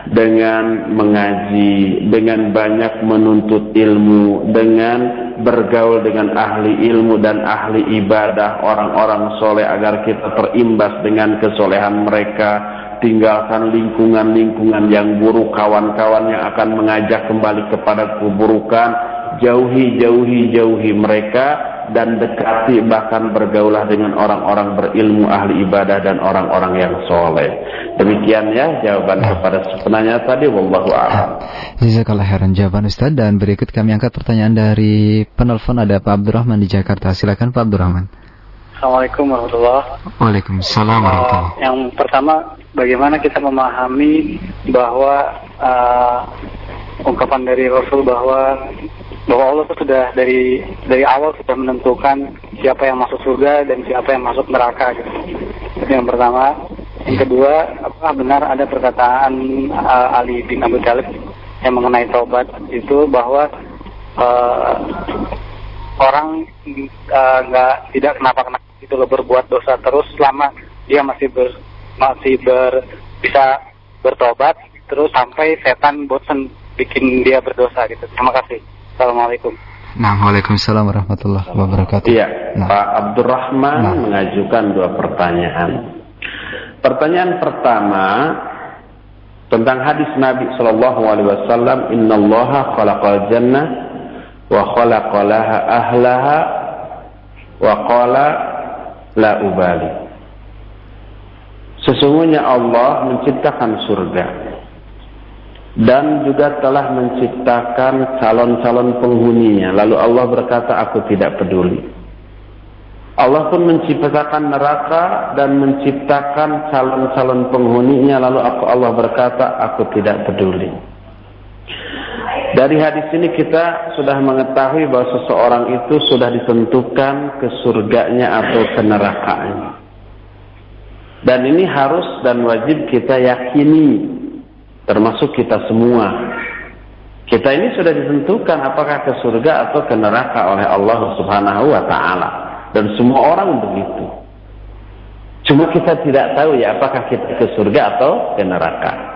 dengan mengaji, dengan banyak menuntut ilmu, dengan bergaul dengan ahli ilmu dan ahli ibadah, orang-orang soleh agar kita terimbas dengan kesolehan mereka, tinggalkan lingkungan-lingkungan yang buruk, kawan-kawan yang akan mengajak kembali kepada keburukan, jauhi, jauhi, jauhi mereka dan dekati bahkan bergaulah dengan orang-orang berilmu ahli ibadah dan orang-orang yang soleh. Demikian ya jawaban ya. kepada penanya tadi. Wallahu a'lam. Jazakallah khairan jawaban Ustaz dan berikut kami angkat pertanyaan dari penelpon ada Pak Abdurrahman di Jakarta. Silakan Pak Abdurrahman. Assalamualaikum warahmatullahi Waalaikumsalam warahmatullahi uh, Yang pertama bagaimana kita memahami bahwa uh, ungkapan dari Rasul bahwa bahwa Allah itu sudah dari dari awal sudah menentukan siapa yang masuk surga dan siapa yang masuk neraka gitu. Itu yang pertama. Yang kedua, apakah benar ada perkataan uh, Ali bin Abi Thalib yang mengenai taubat itu bahwa uh, orang nggak uh, tidak itu berbuat dosa terus selama dia masih ber, masih ber, bisa bertobat terus sampai setan bosan bikin dia berdosa gitu. Terima kasih. Assalamualaikum. Nah, Waalaikumsalam warahmatullahi wabarakatuh. Iya, nah. Pak Abdurrahman nah. mengajukan dua pertanyaan. Pertanyaan pertama tentang hadis Nabi Shallallahu Alaihi Wasallam, Inna Allaha khalaqal jannah wa khalaqalaha ahlaha wa qala la ubali. Sesungguhnya Allah menciptakan surga dan juga telah menciptakan calon-calon penghuninya. Lalu Allah berkata, aku tidak peduli. Allah pun menciptakan neraka dan menciptakan calon-calon penghuninya lalu aku Allah berkata aku tidak peduli. Dari hadis ini kita sudah mengetahui bahwa seseorang itu sudah ditentukan ke surganya atau ke nerakanya. Dan ini harus dan wajib kita yakini termasuk kita semua. Kita ini sudah ditentukan apakah ke surga atau ke neraka oleh Allah Subhanahu wa taala dan semua orang begitu. Cuma kita tidak tahu ya apakah kita ke surga atau ke neraka.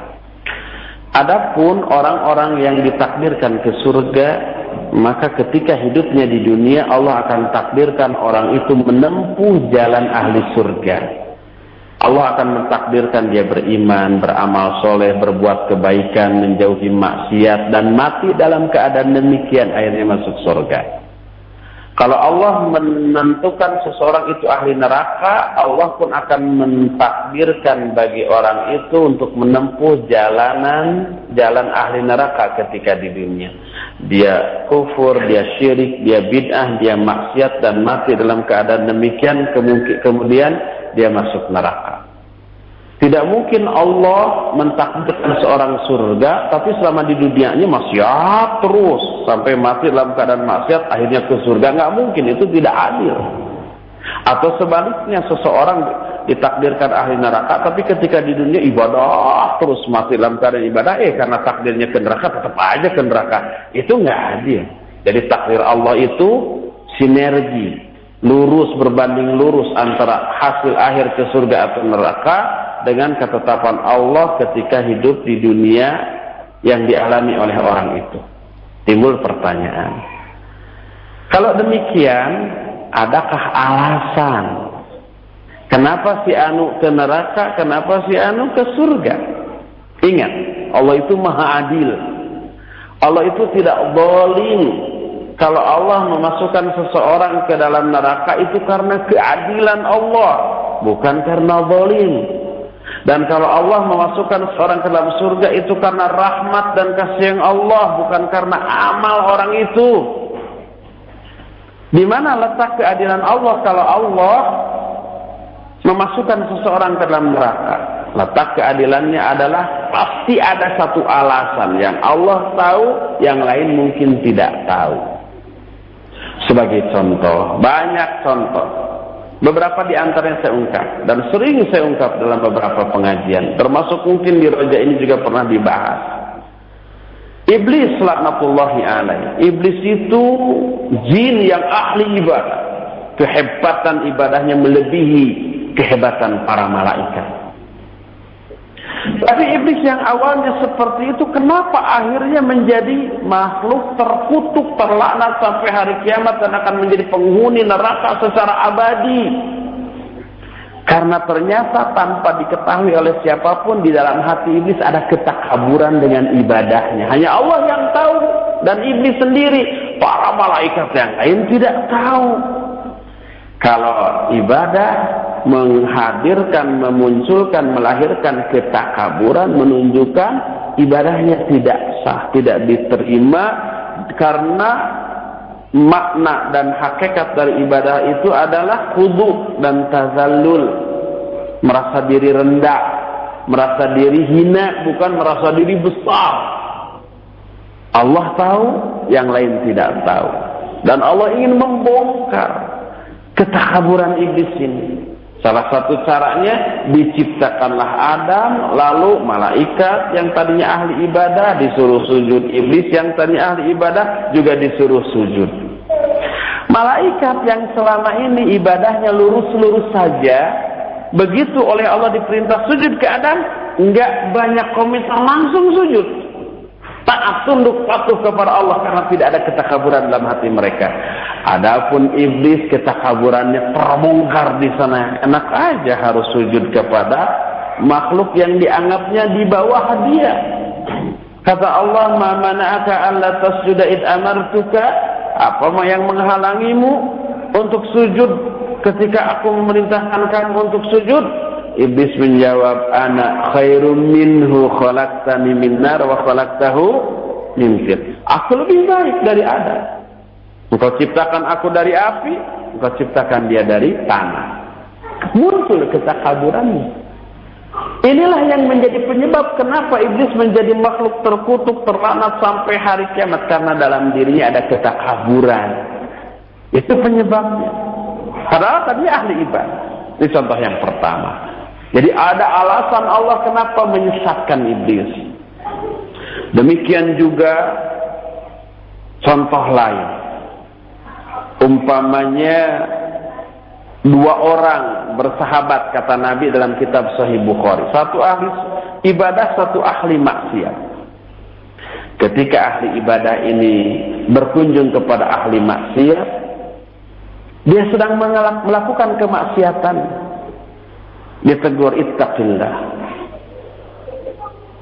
Adapun orang-orang yang ditakdirkan ke surga, maka ketika hidupnya di dunia Allah akan takdirkan orang itu menempuh jalan ahli surga. Allah akan mentakdirkan dia beriman, beramal soleh, berbuat kebaikan, menjauhi maksiat, dan mati dalam keadaan demikian akhirnya masuk surga. Kalau Allah menentukan seseorang itu ahli neraka, Allah pun akan mentakdirkan bagi orang itu untuk menempuh jalanan jalan ahli neraka ketika di dunia. Dia kufur, dia syirik, dia bid'ah, dia maksiat dan mati dalam keadaan demikian kemudian dia masuk neraka. Tidak mungkin Allah mentakdirkan seorang surga, tapi selama di dunianya maksiat terus sampai mati dalam keadaan maksiat, akhirnya ke surga nggak mungkin itu tidak adil. Atau sebaliknya seseorang ditakdirkan ahli neraka, tapi ketika di dunia ibadah terus mati dalam keadaan ibadah, eh karena takdirnya ke neraka tetap aja ke neraka, itu nggak adil. Jadi takdir Allah itu sinergi, lurus berbanding lurus antara hasil akhir ke surga atau neraka dengan ketetapan Allah ketika hidup di dunia yang dialami oleh orang itu. Timbul pertanyaan. Kalau demikian, adakah alasan kenapa si Anu ke neraka, kenapa si Anu ke surga? Ingat, Allah itu maha adil. Allah itu tidak boleh kalau Allah memasukkan seseorang ke dalam neraka itu karena keadilan Allah, bukan karena zalim. Dan kalau Allah memasukkan seorang ke dalam surga itu karena rahmat dan kasih yang Allah, bukan karena amal orang itu. Di mana letak keadilan Allah kalau Allah memasukkan seseorang ke dalam neraka? Letak keadilannya adalah pasti ada satu alasan yang Allah tahu, yang lain mungkin tidak tahu. Sebagai contoh, banyak contoh Beberapa di antaranya saya ungkap dan sering saya ungkap dalam beberapa pengajian, termasuk mungkin di roja ini juga pernah dibahas. Iblis laknatullahi alaih. Iblis itu jin yang ahli ibadah. Kehebatan ibadahnya melebihi kehebatan para malaikat. Tapi iblis yang awalnya seperti itu kenapa akhirnya menjadi makhluk terkutuk, terlaknat sampai hari kiamat dan akan menjadi penghuni neraka secara abadi? Karena ternyata tanpa diketahui oleh siapa pun di dalam hati iblis ada ketakaburan dengan ibadahnya. Hanya Allah yang tahu dan iblis sendiri. Para malaikat yang lain tidak tahu. Kalau ibadah menghadirkan, memunculkan, melahirkan ketakaburan, menunjukkan ibadahnya tidak sah, tidak diterima karena makna dan hakikat dari ibadah itu adalah khudu dan tazallul. Merasa diri rendah, merasa diri hina, bukan merasa diri besar. Allah tahu, yang lain tidak tahu. Dan Allah ingin membongkar ketakaburan iblis ini. Salah satu caranya diciptakanlah Adam, lalu malaikat yang tadinya ahli ibadah disuruh sujud, iblis yang tadinya ahli ibadah juga disuruh sujud. Malaikat yang selama ini ibadahnya lurus-lurus saja, begitu oleh Allah diperintah sujud ke Adam, enggak banyak komentar langsung sujud taat tunduk patuh kepada Allah karena tidak ada ketakaburan dalam hati mereka. Adapun iblis ketakaburannya terbongkar di sana. Enak aja harus sujud kepada makhluk yang dianggapnya di bawah dia. Kata Allah, "Ma mana'aka alla tasjuda id amartuka?" Apa yang menghalangimu untuk sujud ketika aku memerintahkan kamu untuk sujud? Iblis menjawab, "Ana khairum minhu khalaqtani min nar wa khalaqtahu min fir." Aku lebih baik dari Adam. Engkau ciptakan aku dari api, engkau ciptakan dia dari tanah. Muncul ketakaburannya. Inilah yang menjadi penyebab kenapa iblis menjadi makhluk terkutuk, terlanat sampai hari kiamat karena dalam dirinya ada ketakaburan. Itu penyebabnya. Padahal tadi ahli ibadah. Ini contoh yang pertama. Jadi ada alasan Allah kenapa menyesatkan iblis. Demikian juga contoh lain. Umpamanya dua orang bersahabat kata Nabi dalam kitab Sahih Bukhari. Satu ahli ibadah, satu ahli maksiat. Ketika ahli ibadah ini berkunjung kepada ahli maksiat, dia sedang melakukan kemaksiatan. Dia tegur ittaqillah.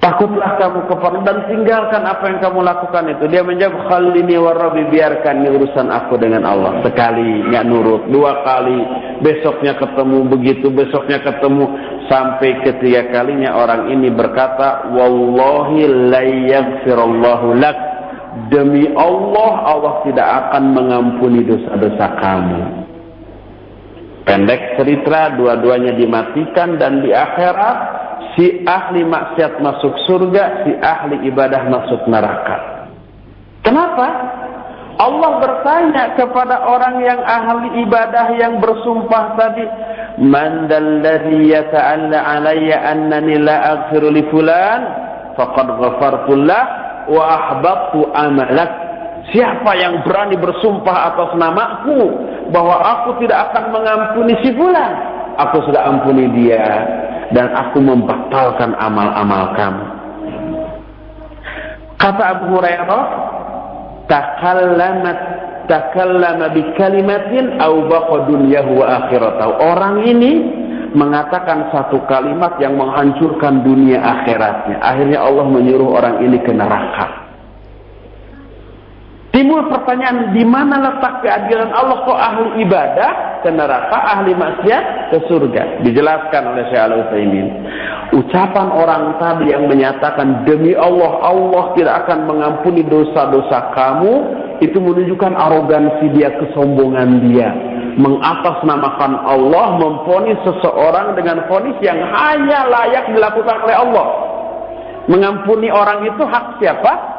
Takutlah kamu kepada dan tinggalkan apa yang kamu lakukan itu. Dia menjawab, Khalini wa Rabbi, biarkan ini urusan aku dengan Allah. Sekali, nggak nurut. Dua kali, besoknya ketemu begitu, besoknya ketemu. Sampai ketiga kalinya orang ini berkata, Wallahi la yaghfirullahu lak. Demi Allah, Allah tidak akan mengampuni dosa-dosa kamu. Pendek cerita, dua-duanya dimatikan dan di akhirat si ahli maksiat masuk surga, si ahli ibadah masuk neraka. Kenapa? Allah bertanya kepada orang yang ahli ibadah yang bersumpah tadi, "Man dalladhi yata'alla 'alayya annani la aghfiru li fulan faqad ghafartu lah wa ahbabtu amalak." Siapa yang berani bersumpah atas namaku bahwa aku tidak akan mengampuni si fulan, aku sudah ampuni dia dan aku membatalkan amal-amal kamu. Kata Abu Hurairah, takallamat takallama bi kalimatin au baqa dunyahu wa akhiratahu. Orang ini mengatakan satu kalimat yang menghancurkan dunia akhiratnya. Akhirnya Allah menyuruh orang ini ke neraka. Timbul pertanyaan, di mana letak keadilan Allah kok ahli ibadah ke neraka, ahli maksiat ke surga? Dijelaskan oleh Syekh Al-Utsaimin. Ucapan orang tadi yang menyatakan demi Allah, Allah tidak akan mengampuni dosa-dosa kamu, itu menunjukkan arogansi dia, kesombongan dia. Mengatasnamakan Allah, memfonis seseorang dengan fonis yang hanya layak dilakukan oleh Allah. Mengampuni orang itu hak siapa?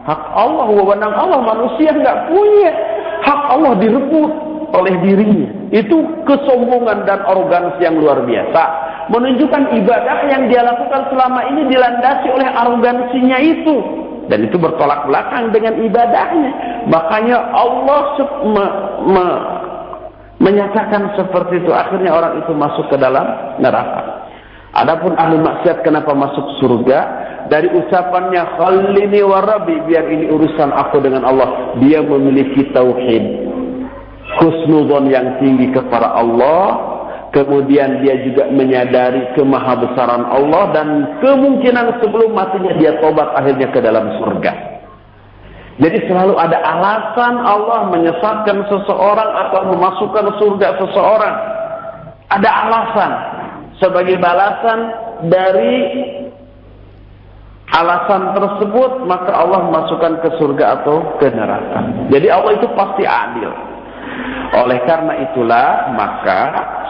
Hak Allah, wewenang Allah, manusia nggak punya. Hak Allah direbut oleh dirinya. Itu kesombongan dan arogansi yang luar biasa. Menunjukkan ibadah yang dia lakukan selama ini dilandasi oleh arogansinya itu. Dan itu bertolak belakang dengan ibadahnya. Makanya Allah me, me, menyatakan seperti itu. Akhirnya orang itu masuk ke dalam neraka. Adapun ahli maksiat kenapa masuk surga? Dari ucapannya khalini wa rabbi biar ini urusan aku dengan Allah. Dia memiliki tauhid. Husnudon yang tinggi kepada Allah. Kemudian dia juga menyadari kemahabesaran Allah dan kemungkinan sebelum matinya dia tobat akhirnya ke dalam surga. Jadi selalu ada alasan Allah menyesatkan seseorang atau memasukkan surga seseorang. Ada alasan sebagai balasan dari alasan tersebut maka Allah masukkan ke surga atau ke neraka. Jadi Allah itu pasti adil. Oleh karena itulah maka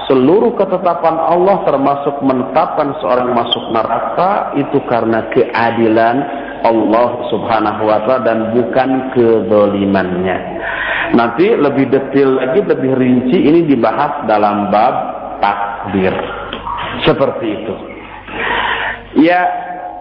seluruh ketetapan Allah termasuk menetapkan seorang masuk neraka itu karena keadilan Allah Subhanahu wa taala dan bukan kedolimannya. Nanti lebih detail lagi, lebih rinci ini dibahas dalam bab takdir. Seperti itu. Ya,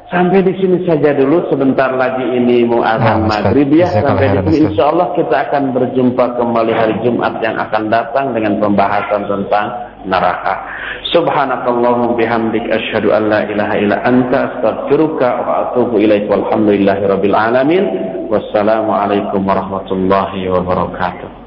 Sampai di sini saja dulu sebentar lagi ini mau azan nah, maghrib ya sampai di sini insya Allah kita akan berjumpa kembali hari Jumat yang akan datang dengan pembahasan tentang neraka. Subhanakallahumma bihamdik asyhadu an la ilaha illa anta astaghfiruka wa atubu ilaik walhamdulillahi rabbil alamin. Wassalamualaikum warahmatullahi wabarakatuh.